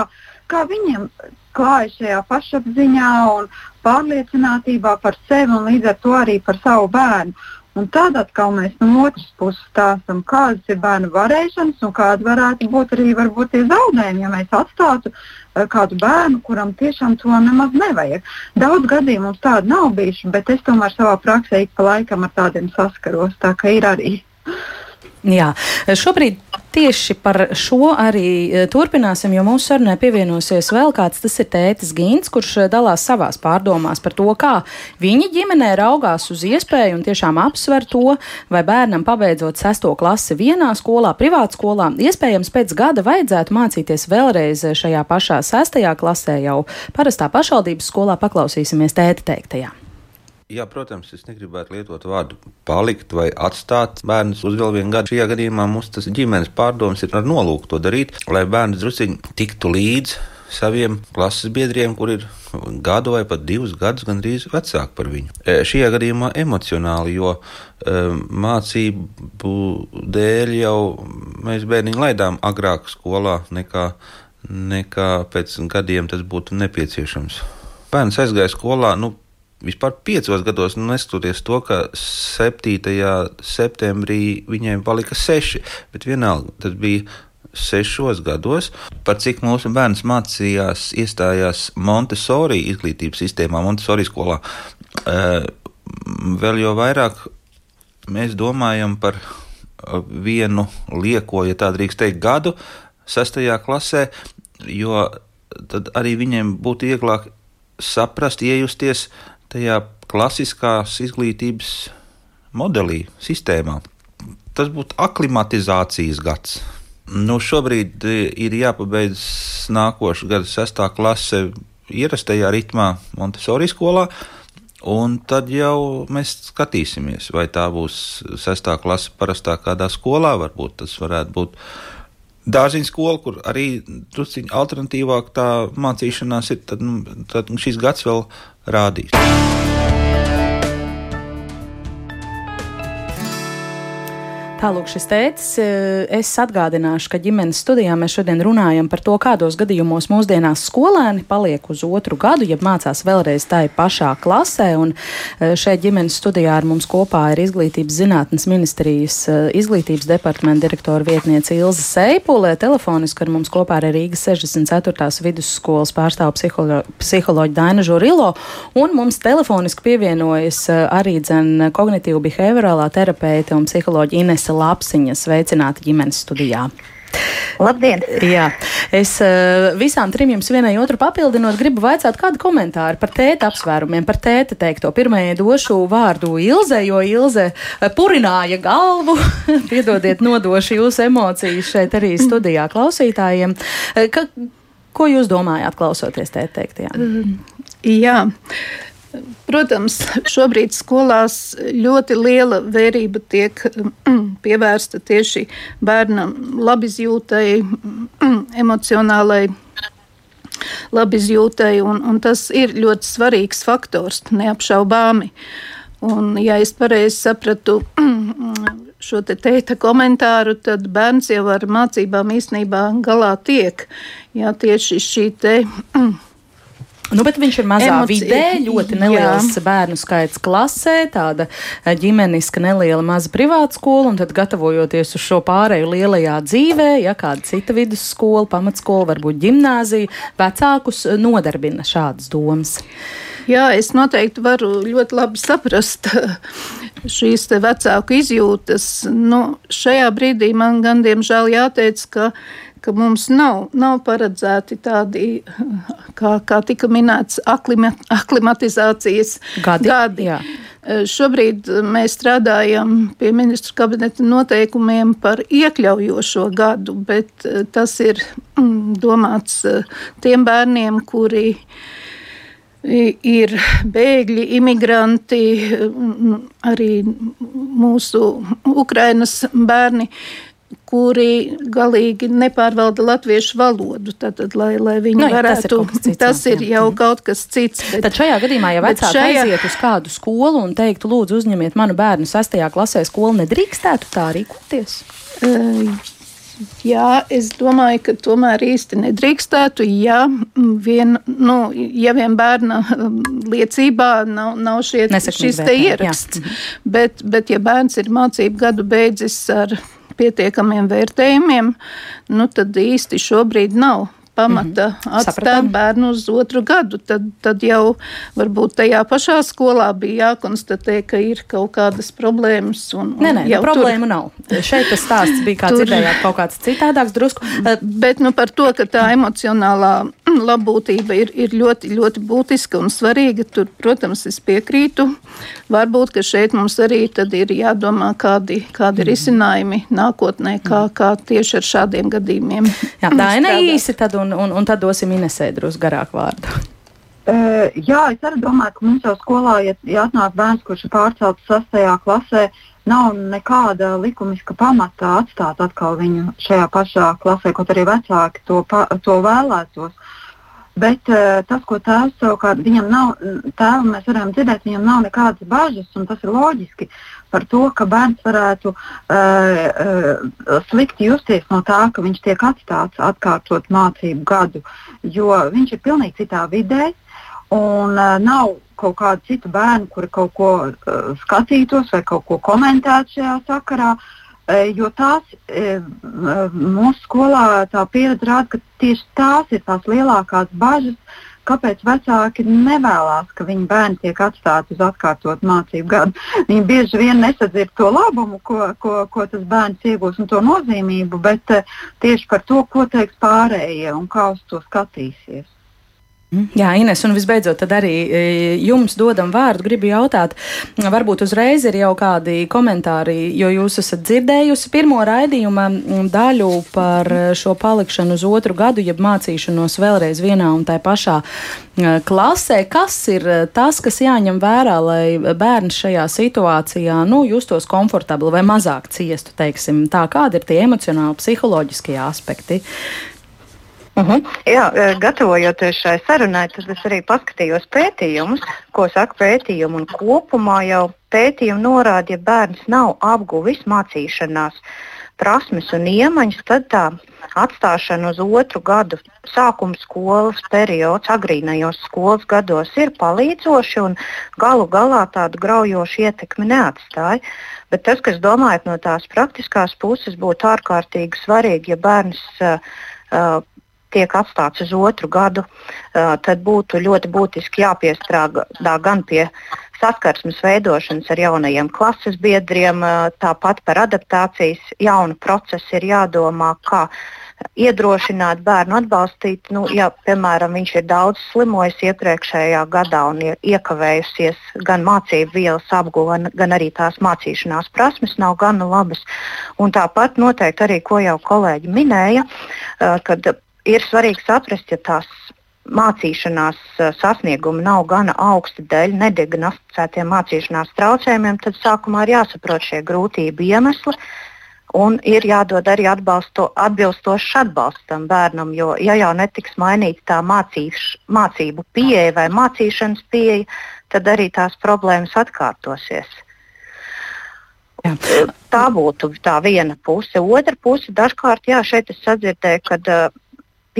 kā viņiem klājas šajā pašapziņā un pārliecinātībā par sevi un līdz ar to arī par savu bērnu. Un tad atkal mēs no otras puses stāstām, kādas ir bērnu varēšanas un kāda varētu būt arī varbūt, tie zaudējumi, ja mēs atstātu uh, kādu bērnu, kuram tiešām to nemaz nevajag. Daudz gadījumu mums tādu nav bijuši, bet es tomēr savā praksē ik pa laikam ar tādiem saskaros. Tā kā ir arī. Jā, šobrīd tieši par šo arī e, turpināsim, jo mūsu sarunai pievienosies vēl kāds. Tas ir tētis Gīns, kurš e, dalās savās pārdomās par to, kā viņa ģimenē raugās uz iespēju un tiešām apsver to, vai bērnam pabeidzot sesto klasi vienā skolā, privātu skolā, iespējams pēc gada vajadzētu mācīties vēlreiz šajā pašā sestajā klasē jau parastā pašvaldības skolā. Paklausīsimies tēta teiktajā. Jā, protams, es negribētu lietot vārdu palikt vai atstāt bērnus uz vēl vienu gadu. Šajā gadījumā mums tas ģimenes pārdoms ir ar nolūku to darīt, lai bērns drusciņi tiktu līdzi saviem klases biedriem, kur ir gadu vai pat divus gadus gandrīz vecāki par viņu. E, šajā gadījumā emocionāli, jo e, mācību dēļ jau mēs bērniņu laidām agrāk skolā nekā, nekā pēc gadiem tas būtu nepieciešams. Bērns aizgāja skolā, nu, vispār piecos gados, nu, neskatoties to, ka 7. septembrī viņiem palika seši, bet vienalga tas bija sešos gados, par cik mūsu bērns mācījās, iestājās Montesori izglītības sistēmā, Montesori skolā. Eh, vēl jau vairāk mēs domājam par vienu lieko, ja tā drīkst teikt, gadu sastajā klasē, jo tad arī viņiem būtu vieglāk saprast, iejusties tajā klasiskās izglītības modelī, sistēmā. Tas būtu aklimatizācijas gads. Nu, šobrīd e, ir jāpabeidz nākošā gada sestā klase ierastajā ritmā Montesori skolā. Un tad jau mēs skatīsimies, vai tā būs sestā klase parastā kādā skolā, varbūt tas varētu būt dārziņa skola, kur arī drusciņi alternatīvāk tā mācīšanās ir, tad, nu, tad šis gads vēl rādīs. Tālūk, šis tēcis, eh, es atgādināšu, ka ģimenes studijā mēs šodien runājam par to, kādos gadījumos mūsdienās skolēni paliek uz otru gadu, ja mācās vēlreiz tai pašā klasē. Un eh, šeit ģimenes studijā ar mums kopā ir Izglītības zinātnes ministrijas eh, izglītības departamenta direktora vietniece Ilza Seipulē. Telefoniski ar mums kopā ir Rīgas 64. vidusskolas pārstāvu psiholo psiholoģi Daina Žurilo, un mums telefoniski pievienojas arī dzen kognitīvu behaviorālā terapeite un psiholoģi Ines Inese Lapsiņa. Sveicināti ģimenes studijā! Labdien! Jā, es uh, visām trim jums vienai otru papildinot, gribu vaicāt kādu komentāru par tēta apsvērumiem, par tēta teikto. Pirmajai došu vārdu Ilze, jo Ilze uh, purināja galvu. Piedodiet, nodošu jūsu emocijas šeit arī studijā klausītājiem. Uh, ka, ko jūs domājāt, klausoties tēta teiktajā? Uh, jā. Protams, šobrīd skolās ļoti liela vērība tiek mm, pievērsta tieši bērnam labizjūtai, mm, emocionālai labizjūtai, un, un tas ir ļoti svarīgs faktors, neapšaubāmi. Un, ja es pareizi sapratu mm, šo te teita komentāru, tad bērns jau ar mācībām īstenībā galā tiek. Jā, tieši šī te Nu, bet viņš ir mazā Emocija, vidē, ļoti neliels jā. bērnu skaits klasē, tāda eh, ģimeniska neliela maza privāta skola, un tad gatavojoties uz šo pārēju lielajā dzīvē, ja kāda cita vidusskola, pamatskola, varbūt ģimnāzija, vecākus nodarbina šādas domas. Jā, es noteikti varu ļoti labi saprast šīs vecāku izjūtas. Nu, šajā brīdī man gan diemžēl jāteic, ka ka mums nav, nav paredzēti tādi, kā, kā tika minēts, aklima, aklimatizācijas gadi. gadi. Jā. E, šobrīd mēs strādājam pie ministru kabineta noteikumiem par iekļaujošo gadu, bet e, tas ir mm, domāts e, tiem bērniem, kuri ir bēgļi, imigranti, arī mūsu Ukrainas bērni kuri galīgi nepārvalda latviešu valodu. Tātad, lai, lai viņi nu, varētu, tas ir, cits, tas ir jau jā. kaut kas cits. Bet, tad šajā gadījumā, ja vecāki šajā... aiziet uz kādu skolu un teiktu, lūdzu, uzņemiet manu bērnu sastajā klasē, skolu nedrīkstētu tā rīkoties? Uh, Jā, es domāju, ka tomēr īsti nedrīkstētu. Ja vien, nu, ja vien bērna liecībā nav, nav šie, šis te ieraksts, jā. bet, bet ja bērns ir mācību gadu beidzis ar pietiekamiem vērtējumiem, nu tad īsti šobrīd nav pamata mm -hmm. atstāt Sapratam. bērnu uz otru gadu. Tad, tad jau varbūt tajā pašā skolā bija jākonstatē, ka ir kaut kādas problēmas. Un, un nē, nē, nu, problēma tur... nav. Šeit tas stāsts bija kā tur... dzirdējāt kaut kāds citādāks drusku. Bet nu, par to, ka tā emocionālā labbūtība ir, ir ļoti, ļoti būtiska un svarīga, tur, protams, es piekrītu. Varbūt, ka šeit mums arī ir jādomā, kādi, kādi mm. risinājumi nākotnē, kā, kā tieši ar šādiem gadījumiem. Jā, tā ir īsi, tad un un, un, un tad dosim Inesē drusku garāku vārdu. Uh, jā, es arī domāju, ka mums jau skolā, ja, ja atnāk bērns, kurš ir pārcelts sastajā klasē, nav nekāda likumiska pamata atstāt atkal viņu šajā pašā klasē, kaut arī vecāki to, pa, to vēlētos. Bet uh, tas, ko tēvs savukārt, viņam nav, tēvam mēs varam dzirdēt, viņam nav nekādas bažas, un tas ir loģiski par to, ka bērns varētu uh, uh, slikti justies no tā, ka viņš tiek atstāts atkārtot mācību gadu, jo viņš ir pilnīgi citā vidē. Un uh, nav kaut kādu citu bērnu, kuri kaut ko uh, skatītos vai kaut ko komentētu šajā sakarā. Uh, jo tās eh, mūsu skolā tā pieredze rāda, ka tieši tās ir tās lielākās bažas, kāpēc vecāki nevēlas, ka viņu bērni tiek atstāti uz atkārtot mācību gadu. Viņi bieži vien nesadzird to labumu, ko, ko, ko tas bērns iegūs un to nozīmību, bet tieši par to, ko teiks pārējie un kā uz to skatīsies. Jā, Ines, un visbeidzot, tad arī e, jums dodam vārdu. Gribu jautāt, varbūt uzreiz ir jau kādi komentāri, jo jūs esat dzirdējusi pirmo raidījuma daļu par šo palikšanu uz otru gadu, jeb mācīšanos vēlreiz vienā un tā pašā e, klasē. Kas ir tas, kas jāņem vērā, lai bērns šajā situācijā nu, justos komfortabli vai mazāk ciestu, teiksim, tā kādi ir tie emocionāli, psiholoģiskie aspekti? Uh mhm. -huh. Jā, e, gatavojoties šai sarunai, tad es arī paskatījos pētījumus, ko saka pētījumi. Un kopumā jau pētījumi norāda, ja bērns nav apguvis mācīšanās prasmes un iemaņas, tad tā atstāšana uz otru gadu sākuma skolas periods, agrīnajos skolas gados ir palīdzoši un galu galā tādu graujošu ietekmi neatstāja. Bet tas, kas domājot no tās praktiskās puses, būtu ārkārtīgi svarīgi, ja bērns uh, tiek atstāts uz otru gadu, tad būtu ļoti būtiski jāpiestrādā gan pie saskarsmes veidošanas ar jaunajiem klases biedriem, tāpat par adaptācijas jaunu procesu ir jādomā, kā iedrošināt bērnu atbalstīt. Nu, ja, piemēram, viņš ir daudz slimojis iepriekšējā gadā un ir iekavējusies gan mācību vielas apguva, gan arī tās mācīšanās prasmes nav gana labas. Un tāpat noteikti arī, ko jau kolēģi minēja, kad ir svarīgi saprast, ja tās mācīšanās sasniegumi nav gana augsti dēļ nediagnosticētiem mācīšanās traucējumiem, tad sākumā ir jāsaprot šie grūtību iemesli. Un ir jādod arī atbalsto, atbilstošs atbalsts tam bērnam, jo, ja jau netiks mainīta tā mācīš, mācību pieeja vai mācīšanas pieeja, tad arī tās problēmas atkārtosies. Jā. Tā būtu tā viena puse. Otra puse dažkārt, jā, šeit es sadzirdēju, ka uh,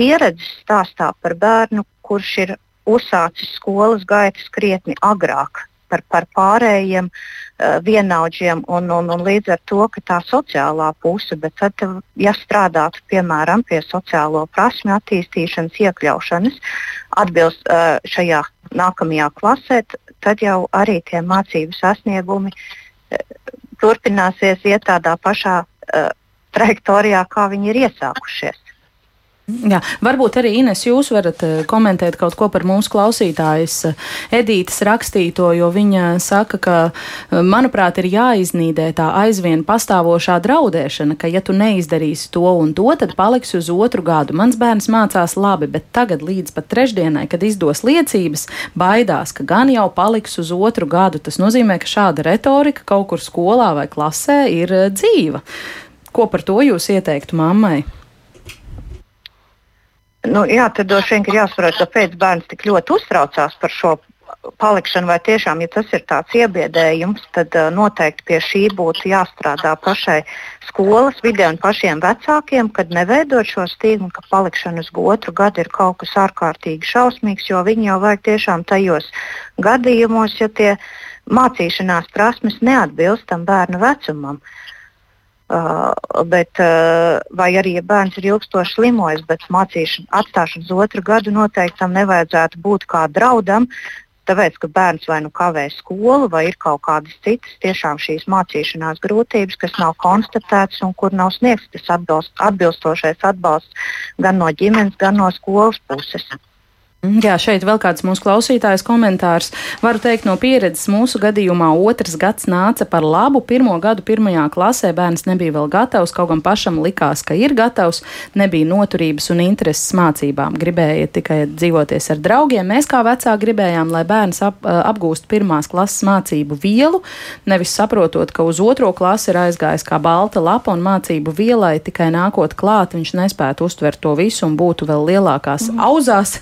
pieredzes stāstā par bērnu, kurš ir uzsācis skolas gaitas krietni agrāk par, par pārējiem uh, vienaudžiem, un, un, un līdz ar to tā sociālā puse, bet tad, ja strādātu piemēram pie sociālo prasmu attīstīšanas, iekļaušanas, atbilst uh, šajā nākamajā klasē, tad jau arī tie mācību sasniegumi uh, turpināsies iet tādā pašā trajektorijā, kā viņi ir iesākušies. Jā, varbūt arī Ines, jūs varat eh, komentēt kaut ko par mūsu klausītājas eh, Edītas rakstīto, jo viņa saka, ka, eh, manuprāt, ir jāiznīdē tā aizvien pastāvošā draudēšana, ka, ja tu neizdarīsi to un to, tad paliksi uz otru gadu. Mans bērns mācās labi, bet tagad līdz pat trešdienai, kad izdos liecības, baidās, ka gan jau paliks uz otru gadu. Tas nozīmē, ka šāda retorika kaut kur skolā vai klasē ir dzīva. Ko par to jūs ieteiktu mammai? Nu, jā, tad droši vien ir jāsaprot, kāpēc bērns tik ļoti uztraucās par šo palikšanu, vai tiešām, ja tas ir tāds iebiedējums, tad uh, noteikti pie šī būtu jāstrādā pašai skolas vidē un pašiem vecākiem, kad neveidot šo stigmu, ka palikšana uz otru gadu ir kaut kas ārkārtīgi šausmīgs, jo viņi jau vajag tiešām tajos gadījumos, ja tie mācīšanās prasmes neatbilst tam bērnu vecumam. Uh, Uh, bet, uh, vai arī, ja bērns ir ilgstoši slimojis, bet mācīšana, atstāšana uz otru gadu noteikti tam nevajadzētu būt kā draudam, tāpēc, ka bērns vai nu kavē skolu, vai ir kaut kādas citas tiešām šīs mācīšanās grūtības, kas nav konstatētas un kur nav sniegts tas atbilst, atbilstošais atbalsts gan no ģimenes, gan no skolas puses. Mm, jā, šeit vēl kāds mūsu klausītājs komentārs. Varu teikt no pieredzes, mūsu gadījumā otrs gads nāca par labu. Pirmo gadu pirmajā klasē bērns nebija vēl gatavs, kaut gan pašam likās, ka ir gatavs, nebija noturības un intereses mācībām. Gribēja tikai dzīvoties ar draugiem. Mēs kā vecāki gribējām, lai bērns ap, apgūst pirmās klases mācību vielu, nevis saprotot, ka uz otro klasi ir aizgājis kā balta lapa un mācību vielai tikai nākot klāt, viņš nespētu uztvert to visu un būtu vēl lielākās mm. auzās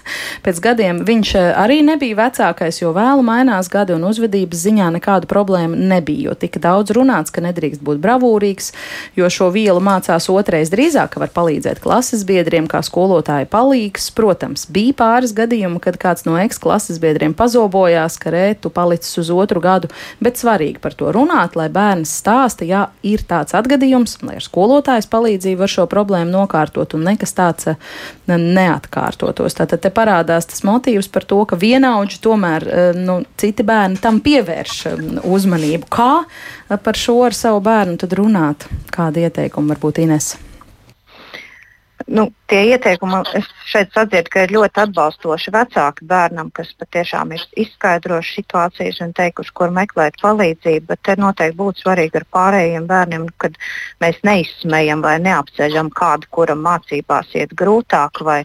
Pēc gadiem viņš eh, arī nebija vecākais, jo vēlu mainās gadi un uzvedības ziņā nekādu problēmu nebija, jo tika daudz runāts, ka nedrīkst būt bravūrīgs, jo šo vielu mācās otrais drīzāk, ka var palīdzēt klases biedriem kā skolotāja palīgs. Protams, bija pāris gadījumi, kad kāds no eksklases biedriem pazobojās, ka rētu palicis uz otru gadu, bet svarīgi par to runāt, lai bērns stāsta, ja ir tāds atgadījums, lai ar skolotājas palīdzību var šo problēmu nokārtot un nekas tāds eh, neatkārtotos. Tātad te parādās parādās tas motīvs par to, ka vienaudži tomēr eh, nu, citi bērni tam pievērš eh, uzmanību. Kā eh, par šo ar savu bērnu runāt? Kādi ieteikumi varbūt Ines? Nu, tie ieteikumi, šeit sadzirdu, ka ir ļoti atbalstoši vecāki bērnam, kas patiešām ir izskaidrojuši situācijas un teikuši, kur meklēt palīdzību. Bet te noteikti būtu svarīgi ar pārējiem bērniem, kad mēs neizsmējam vai neapceļam kādu, kuram mācībās iet grūtāk, vai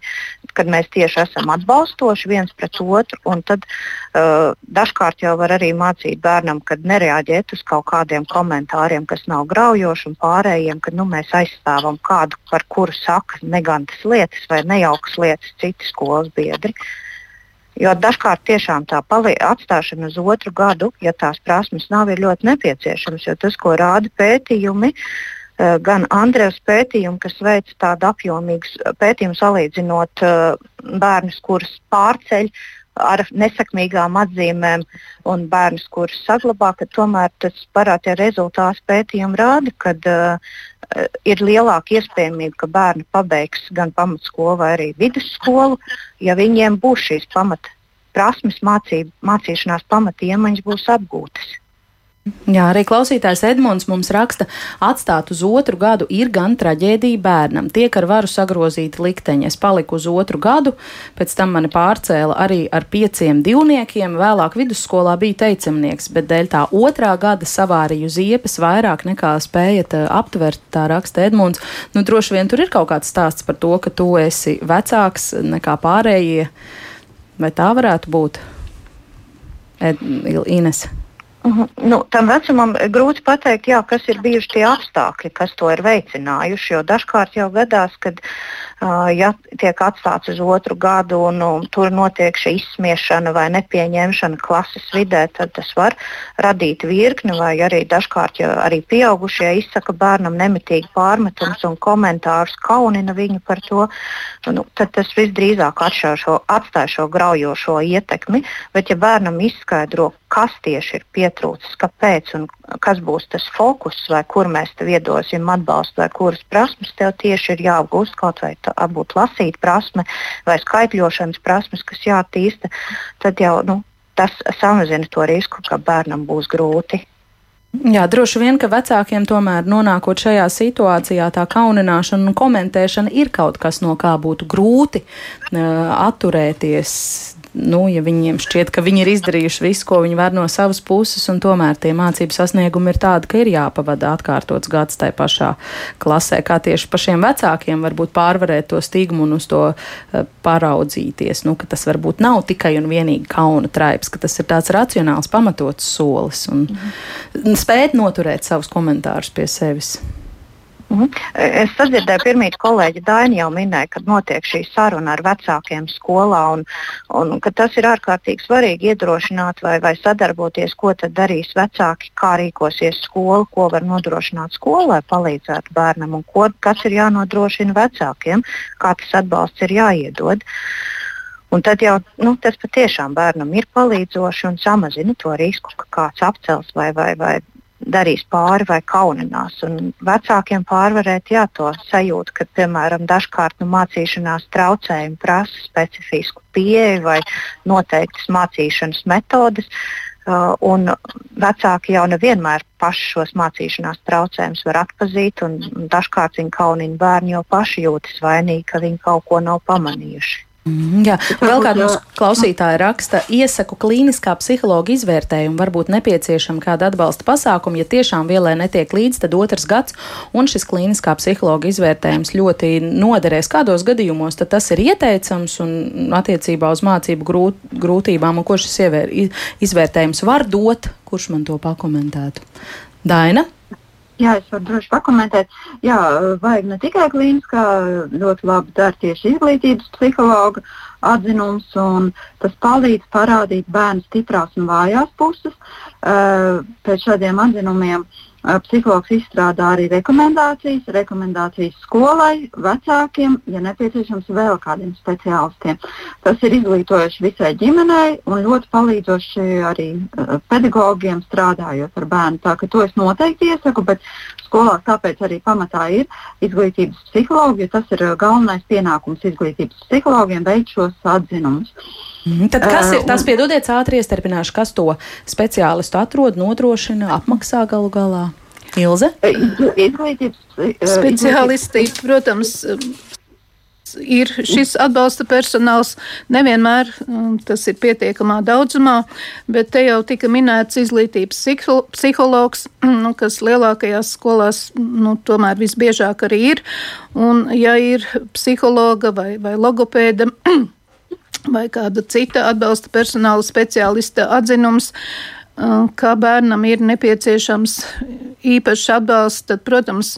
kad mēs tieši esam atbalstoši viens pret otru. Tad uh, dažkārt jau var arī mācīt bērnam, kad nereaģēt uz kaut kādiem komentāriem, kas nav graujoši, un pārējiem, kad nu, mēs aizstāvam kādu, par kuru saka negantas lietas vai nejaukas lietas citi skolas biedri. Jo dažkārt tiešām tā atstāšana uz otru gadu, ja tās prasmes nav, ir ļoti nepieciešams. Jo tas, ko rāda pētījumi, eh, gan Andrēs pētījumi, kas veic tādu apjomīgu pētījumu salīdzinot eh, bērnus, kurus pārceļ ar nesakmīgām atzīmēm un bērnus, kurus saglabā, ka tomēr tas parādīja rezultāts pētījumi rāda, ka uh, ir lielāka iespējamība, ka bērni pabeigs gan pamatskolu vai arī vidusskolu, ja viņiem būs šīs pamat prasmes, mācība, mācīšanās pamatiemaņas būs apgūtas. Jā, arī klausītājs Edmunds mums raksta, atstāt uz otru gadu ir gan traģēdija bērnam. Tiek ar varu sagrozīti likteņi. Es paliku uz otru gadu, pēc tam mani pārcēla arī ar pieciem divniekiem. Vēlāk vidusskolā bija teicamnieks, bet dēļ tā otrā gada savārīju ziepes vairāk nekā spējat eh, aptvert, tā raksta Edmunds. Nu, droši vien tur ir kaut kāds stāsts par to, ka tu esi vecāks nekā pārējie. Vai tā varētu būt? Ed, Ines. -huh. nu, tam vecumam grūti pateikt, jā, kas ir bijuši tie apstākļi, kas to ir veicinājuši. Jo dažkārt jau gadās, kad uh, ja tiek atstāts uz otru gadu un um, tur notiek šī izsmiešana vai nepieņemšana klases vidē, tad tas var radīt virkni, vai arī dažkārt, ja arī pieaugušie izsaka bērnam nemitīgi pārmetums un komentārus, kaunina viņu par to, nu, tad tas visdrīzāk šo, atstāja šo graujošo ietekmi. Bet, ja bērnam izskaidro, kas tieši ir pietrūcis, kāpēc un kas būs tas fokus, vai kur mēs tev iedosim atbalstu, vai kuras prasmes tev tieši ir jāapgūst, kaut vai būt lasīt prasme vai skaitļošanas prasmes, kas jātīsta, tad jau nu, tas samazina to risku, ka bērnam būs grūti. Jā, droši vien, ka vecākiem tomēr nonākot šajā situācijā, tā kaunināšana un komentēšana ir kaut kas, no kā būtu grūti uh, atturēties nu, ja viņiem šķiet, ka viņi ir izdarījuši visu, ko viņi var no savas puses, un tomēr tie mācību sasniegumi ir tādi, ka ir jāpavada atkārtots gads tajā pašā klasē, kā tieši pašiem vecākiem varbūt pārvarēt to stigmu un uz to uh, paraudzīties, nu, ka tas varbūt nav tikai un vienīgi kauna traips, ka tas ir tāds racionāls, pamatots solis un mhm. spēt noturēt savus komentārus pie sevis. Mhm. Es sadzirdēju, pirmīt kolēģi Daini jau minēja, ka notiek šī saruna ar vecākiem skolā un, un ka tas ir ārkārtīgi svarīgi iedrošināt vai, vai sadarboties, ko tad darīs vecāki, kā rīkosies skola, ko var nodrošināt skola, lai palīdzētu bērnam un ko, kas ir jānodrošina vecākiem, kā tas atbalsts ir jāiedod. Un tad jau nu, tas patiešām bērnam ir palīdzoši un samazina to risku, ka kāds apcels vai, vai, vai darīs pāri vai kauninās. Un vecākiem pārvarēt jā, to sajūtu, ka, piemēram, dažkārt nu, mācīšanās traucējumi prasa specifisku pieeju vai noteiktas mācīšanas metodes. Uh, un vecāki jau nevienmēr paši šos mācīšanās traucējumus var atpazīt, un dažkārt viņi kaunina bērnu, jo paši jūtas vainīgi, ka viņi kaut ko nav pamanījuši. Mm, jā, vēl kāda mums klausītāja raksta, iesaku klīniskā psihologa izvērtējumu, varbūt nepieciešama kāda atbalsta pasākuma, ja tiešām vielai netiek līdz, tad otrs gads, un šis klīniskā psihologa izvērtējums ļoti noderēs. Kādos gadījumos tad tas ir ieteicams un attiecībā uz mācību grūt, grūtībām, un ko šis izvērtējums var dot, kurš man to pakomentētu? Daina? Jā, es varu droši pakomentēt. Jā, vajag ne tikai klīniskā, ļoti labi dara tieši izglītības psihologa atzinums, un tas palīdz parādīt bērnu stiprās un vājās puses. Pēc šādiem atzinumiem uh, Psihologs izstrādā arī rekomendācijas, rekomendācijas skolai, vecākiem, ja nepieciešams, vēl kādiem speciālistiem. Tas ir izglītojoši visai ģimenei un ļoti palīdzoši arī pedagogiem strādājot ar bērnu. Tā ka to es noteikti iesaku, bet skolās tāpēc arī pamatā ir izglītības psihologi, jo tas ir galvenais pienākums izglītības psihologiem veikt šos atzinumus. Mm, tad kas ir tas, piedodiet, ātri iestarpināšu, kas to speciālistu atrod, nodrošina, apmaksā galu galā? Ilze? Izglītības speciālisti, protams, ir šis atbalsta personāls. Nevienmēr tas ir pietiekamā daudzumā, bet te jau tika minēts izglītības psihologs, nu, kas lielākajās skolās nu, tomēr visbiežāk arī ir. Un, ja ir psihologa vai, vai logopēda, vai kāda cita atbalsta personāla speciālista atzinums, kā bērnam ir nepieciešams īpašs atbalsts, tad, protams,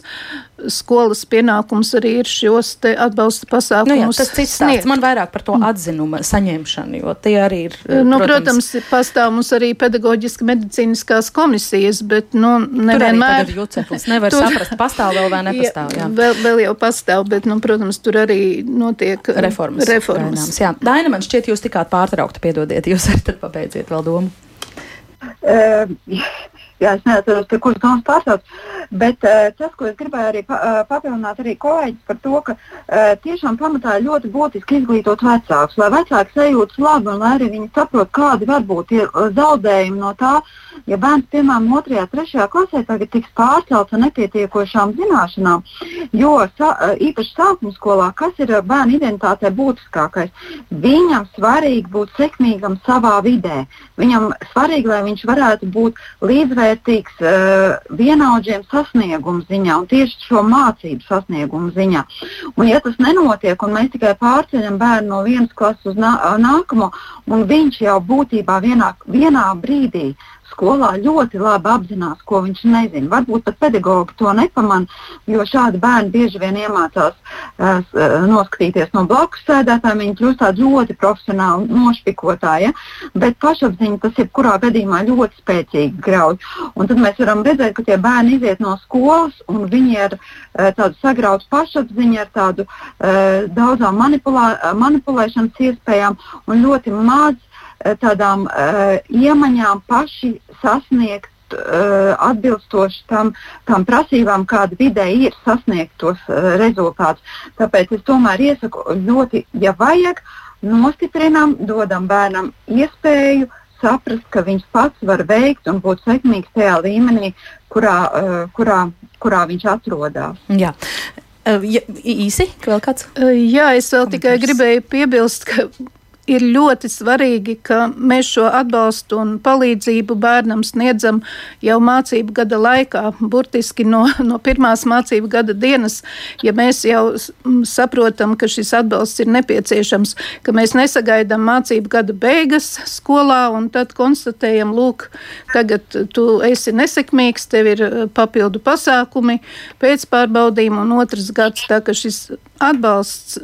skolas pienākums arī ir šos atbalsta pasākumus. Nu jā, tas cits stāsts. Man vairāk par to atzinumu saņemšanu, jo tie arī ir. Nu, protams, protams pastāv mums arī pedagoģiski medicīniskās komisijas, bet, nu, nevienmēr. Tur juceklis nevar tur, saprast, pastāv vēl vai nepastāv. Jā, jā. Vēl, vēl jau pastāv, bet, nu, protams, tur arī notiek reformas. reformas. Daina, man šķiet, jūs tikāt pārtraukta, piedodiet, jūs arī tad pabeidziet vēl domu. Uh, jā, es neatceros, kurš domas pārstāvs. Bet uh, tas, ko es gribēju arī pa, uh, papildināt, arī kolēģis par to, ka uh, tiešām pamatā ir ļoti būtiski izglītot vecākus, lai vecāki sajūtas labi un lai arī viņi saprot, kādi var būt zaudējumi no tā, ja bērns, piemēram, 2. un 3. klasē tagad tiks pārcelts ar nepietiekošām zināšanām. Jo sa, īpaši sākuma skolā, kas ir bērnu identitātei būtiskākais, viņam svarīgi būt sekmīgam savā vidē. Viņam svarīgi, lai viņš varētu būt līdzvērtīgs uh, vienaudžiem sasniegumu ziņā un tieši šo mācību sasniegumu ziņā. Un, ja tas nenotiek, un mēs tikai pārceļam bērnu no vienas klases uz nā, nākamo, un viņš jau būtībā vienā, vienā brīdī skolā ļoti labi apzinās, ko viņš nezina. Varbūt pat pedagogi to nepamanā, jo šādi bērni bieži vien iemācās uh, noskatīties no blakus sēdētājiem. Viņi kļūst tādi ļoti profesionāli nošpikotāji, ja? bet pašapziņa tas jebkurā gadījumā ļoti spēcīgi grauj. Un tad mēs varam redzēt, ka tie bērni iziet no skolas un viņi ir uh, tādu sagrautu pašapziņu, ar tādu uh, daudzām manipulā, manipulēšanas iespējām un ļoti maz tādām uh, iemaņām paši sasniegt uh, atbilstoši tam, tam prasībām, kāda vidē ir sasniegt tos uh, rezultātus. Tāpēc es tomēr iesaku ļoti, ja vajag, nostiprinām, dodam bērnam iespēju saprast, ka viņš pats var veikt un būt sekmīgs tajā līmenī, kurā, uh, kurā, kurā viņš atrodas. Jā. Ja, īsi, vēl kāds? Jā, es vēl tikai gribēju piebilst, ka ir ļoti svarīgi, ka mēs šo atbalstu un palīdzību bērnam sniedzam jau mācību gada laikā, burtiski no, no pirmās mācību gada dienas, ja mēs jau saprotam, ka šis atbalsts ir nepieciešams, ka mēs nesagaidām mācību gada beigas skolā un tad konstatējam, lūk, tagad tu esi nesekmīgs, tev ir eh, papildu pasākumi, pēcpārbaudījumi un otrs gads, tā ka šis atbalsts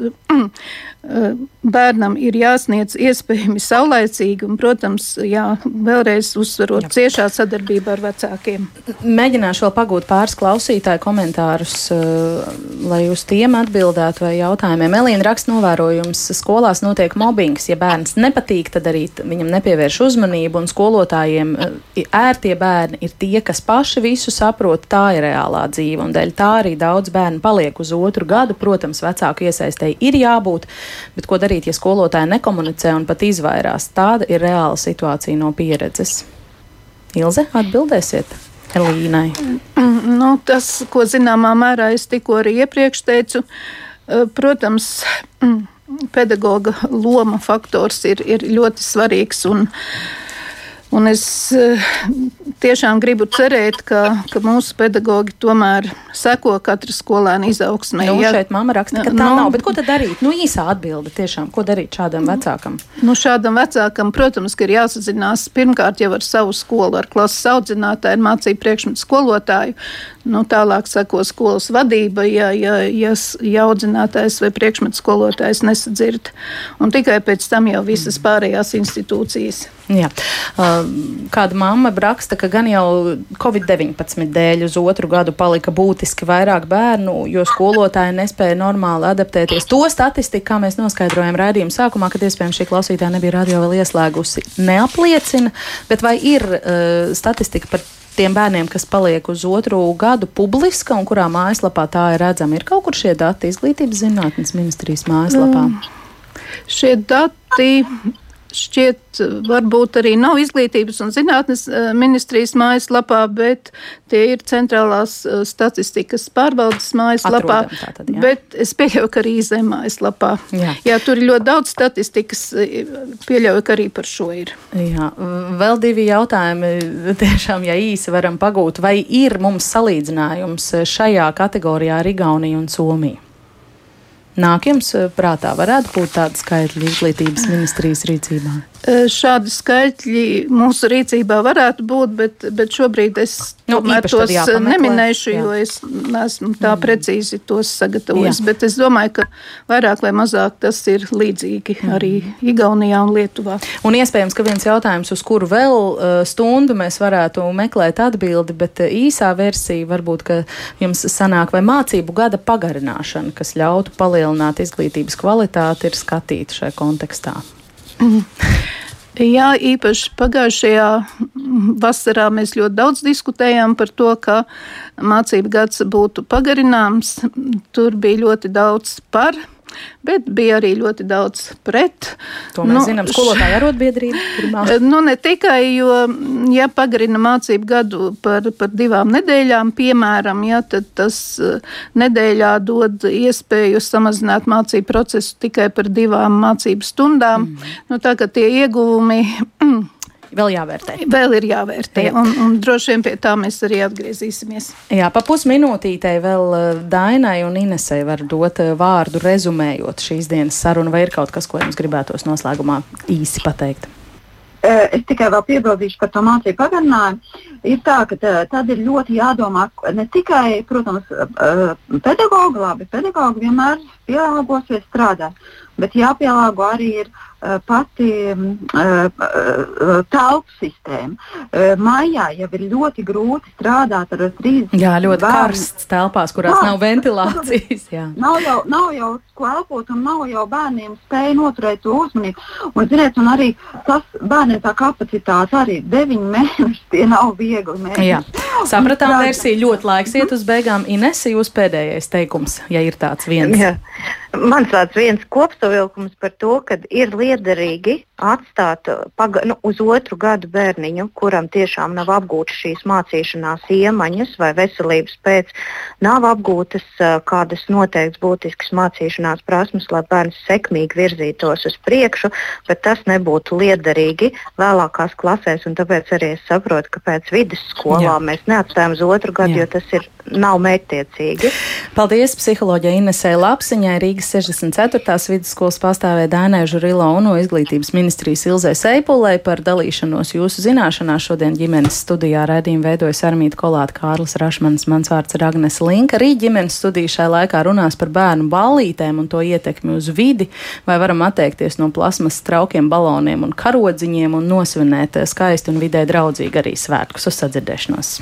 bērnam ir jāsniedz iespējami saulaicīgi un, protams, jā, vēlreiz uzsverot jā. ciešā sadarbībā ar vecākiem. Mēģināšu vēl pagūt pāris klausītāju komentārus, eh, lai uz tiem atbildētu vai jautājumiem. Elīna raksta novērojums, skolās notiek mobbings. Ja bērns nepatīk, tad arī viņam nepievērš uzmanību un skolotājiem eh, ērtie bērni ir tie, kas paši visu saprot. Tā ir reālā dzīve un dēļ tā arī daudz bērnu paliek uz otru gadu. Protams, vecāku iesaistēji ir jābūt. Bet ko darīt, ja skolotāji nekomunicē un pat izvairās? Tāda ir reāla situācija no pieredzes. Ilze, atbildēsiet Elīnai. Nu, tas, ko zināmā mērā es tikko arī iepriekš teicu, eh, protams, pedagoga loma faktors ir, ir ļoti svarīgs. Un, Un es eh, tiešām gribu cerēt, ka, ka mūsu pedagogi tomēr seko katra skolēna izaugsmē. Nu, ja, šeit mamma raksta, ka tā nu, nav. Bet ko tad darīt? Nu, īsā atbilde tiešām, ko darīt šādam vecākam? Nu, šādam vecākam, protams, ir jāsazinās pirmkārt jau ar savu skolu, ar klases audzinātāju, mācību priekšmetu skolotāju. Nu, tālāk seko skolas vadība, ja, ja, ja, ja audzinātājs vai priekšmetu skolotājs nesadzird. Un tikai pēc tam jau visas pārējās institūcijas. Jā. Kāda mamma raksta, ka gan jau Covid-19 dēļ uz otru gadu palika būtiski vairāk bērnu, jo skolotāji nespēja normāli adaptēties. To statistiku, kā mēs noskaidrojam raidījuma sākumā, kad iespējams šī klausītāja nebija radio vēl ieslēgusi, neapliecina, bet vai ir uh, statistika par tiem bērniem, kas paliek uz otru gadu publiska un kurā mājaslapā tā ir redzama? Ir kaut kur šie dati izglītības zinātnes ministrijas mājaslapā? Mm. Šie dati šķiet, varbūt arī nav izglītības un zinātnes eh, ministrijas mājaslapā, bet tie ir centrālās eh, statistikas pārvaldes mājaslapā. Tātad, jā. bet es pieļauju, ka arī zem mājaslapā. Jā. jā, tur ir ļoti daudz statistikas, eh, pieļauju, ka arī par šo ir. Jā, vēl divi jautājumi, tiešām, ja īsi varam pagūt, vai ir mums salīdzinājums šajā kategorijā ar Igauniju un Somiju? Nāk jums eh, prātā, varētu būt tāda skaitļa izglītības ministrijas rīcībā? Šādi skaitļi mūsu rīcībā varētu būt, bet, bet šobrīd es nu, tos neminēšu, jā. jo es neesmu tā mm. precīzi tos sagatavojis. Jā. Bet es domāju, ka vairāk vai mazāk tas ir līdzīgi mm. arī Igaunijā un Lietuvā. Un iespējams, ka viens jautājums, uz kuru vēl uh, stundu mēs varētu meklēt atbildi, bet īsā versija varbūt, ka jums sanāk vai mācību gada pagarināšana, kas ļautu palielināt izglītības kvalitāti, ir skatīta šajā kontekstā. Jā, īpaši pagājušajā vasarā mēs ļoti daudz diskutējām par to, ka mācību gads būtu pagarināms. Tur bija ļoti daudz par bet bija arī ļoti daudz pret. To mēs nu, zinām, skolotāja arotbiedrība. Nu, ne tikai, jo, ja pagarina mācību gadu par, par divām nedēļām, piemēram, ja, tad tas eh, nedēļā dod iespēju samazināt mācību procesu tikai par divām mācību stundām. Mm. Nu, tā kā tie ieguvumi vēl jāvērtē. Vēl ir jāvērtē, Jā. un, un droši vien pie tā mēs arī atgriezīsimies. Jā, pa pusminūtītei vēl eh, Dainai un Inesai var dot eh, vārdu rezumējot šīs dienas sarunu, vai ir kaut kas, ko jums gribētos noslēgumā īsi pateikt? Eh, es tikai vēl piebildīšu par to mācību pagarinājumu. Ir tā, ka tad ir ļoti jādomā ne tikai, protams, pedagogi, labi, pedagogi vienmēr pielāgosies strādāt, bet jāpielāgo arī ir Eh, pati uh, telpu sistēma. Uh, Mājā jau ir ļoti grūti strādāt ar 30 Jā, ļoti bērnu. karsts telpās, kurās Kā? nav ventilācijas. Jā. Nav jau, nav jau elpot un nav jau bērniem spēja noturēt to uzmanību. Un, ziniet, un arī tas bērniem tā kapacitāte arī 9 mēneši tie nav viegli mēneši. Jā. Sapratām versiju, ļoti laiks iet uz beigām. Inesi, jūs pēdējais teikums, ja ir tāds viens. Jā. Mans tāds viens kopsavilkums par to, ka ir liederīgi atstāt paga, nu, uz otru gadu bērniņu, kuram tiešām nav apgūtas šīs mācīšanās iemaņas vai veselības pēc, nav apgūtas uh, kādas noteiktas būtiskas mācīšanās prasmes, lai bērns sekmīgi virzītos uz priekšu, bet tas nebūtu liederīgi vēlākās klasēs. Tāpēc arī es saprotu, ka pēc vidusskolā Jā. mēs neatstājam uz otru gadu, Jā. jo tas ir nav mērķtiecīgi. Paldies psiholoģijai Inesē Lapsiņai, Rīgas 64. vidusskolas pārstāvē Dānai Žurilo un no izglītības ministrijas Ilzē Seipulē par dalīšanos jūsu zināšanās. Šodien ģimenes studijā redzījuma veidojas Armīta Kolāta Kārlis Rašmanis, mans vārds ir Agnes Linka. Arī ģimenes studija šai laikā runās par bērnu ballītēm un to ietekmi uz vidi, vai varam atteikties no plasmas traukiem, baloniem un karodziņiem un nosvinēt skaisti un vidē draudzīgi arī svētkus uz sadzirdēšanos.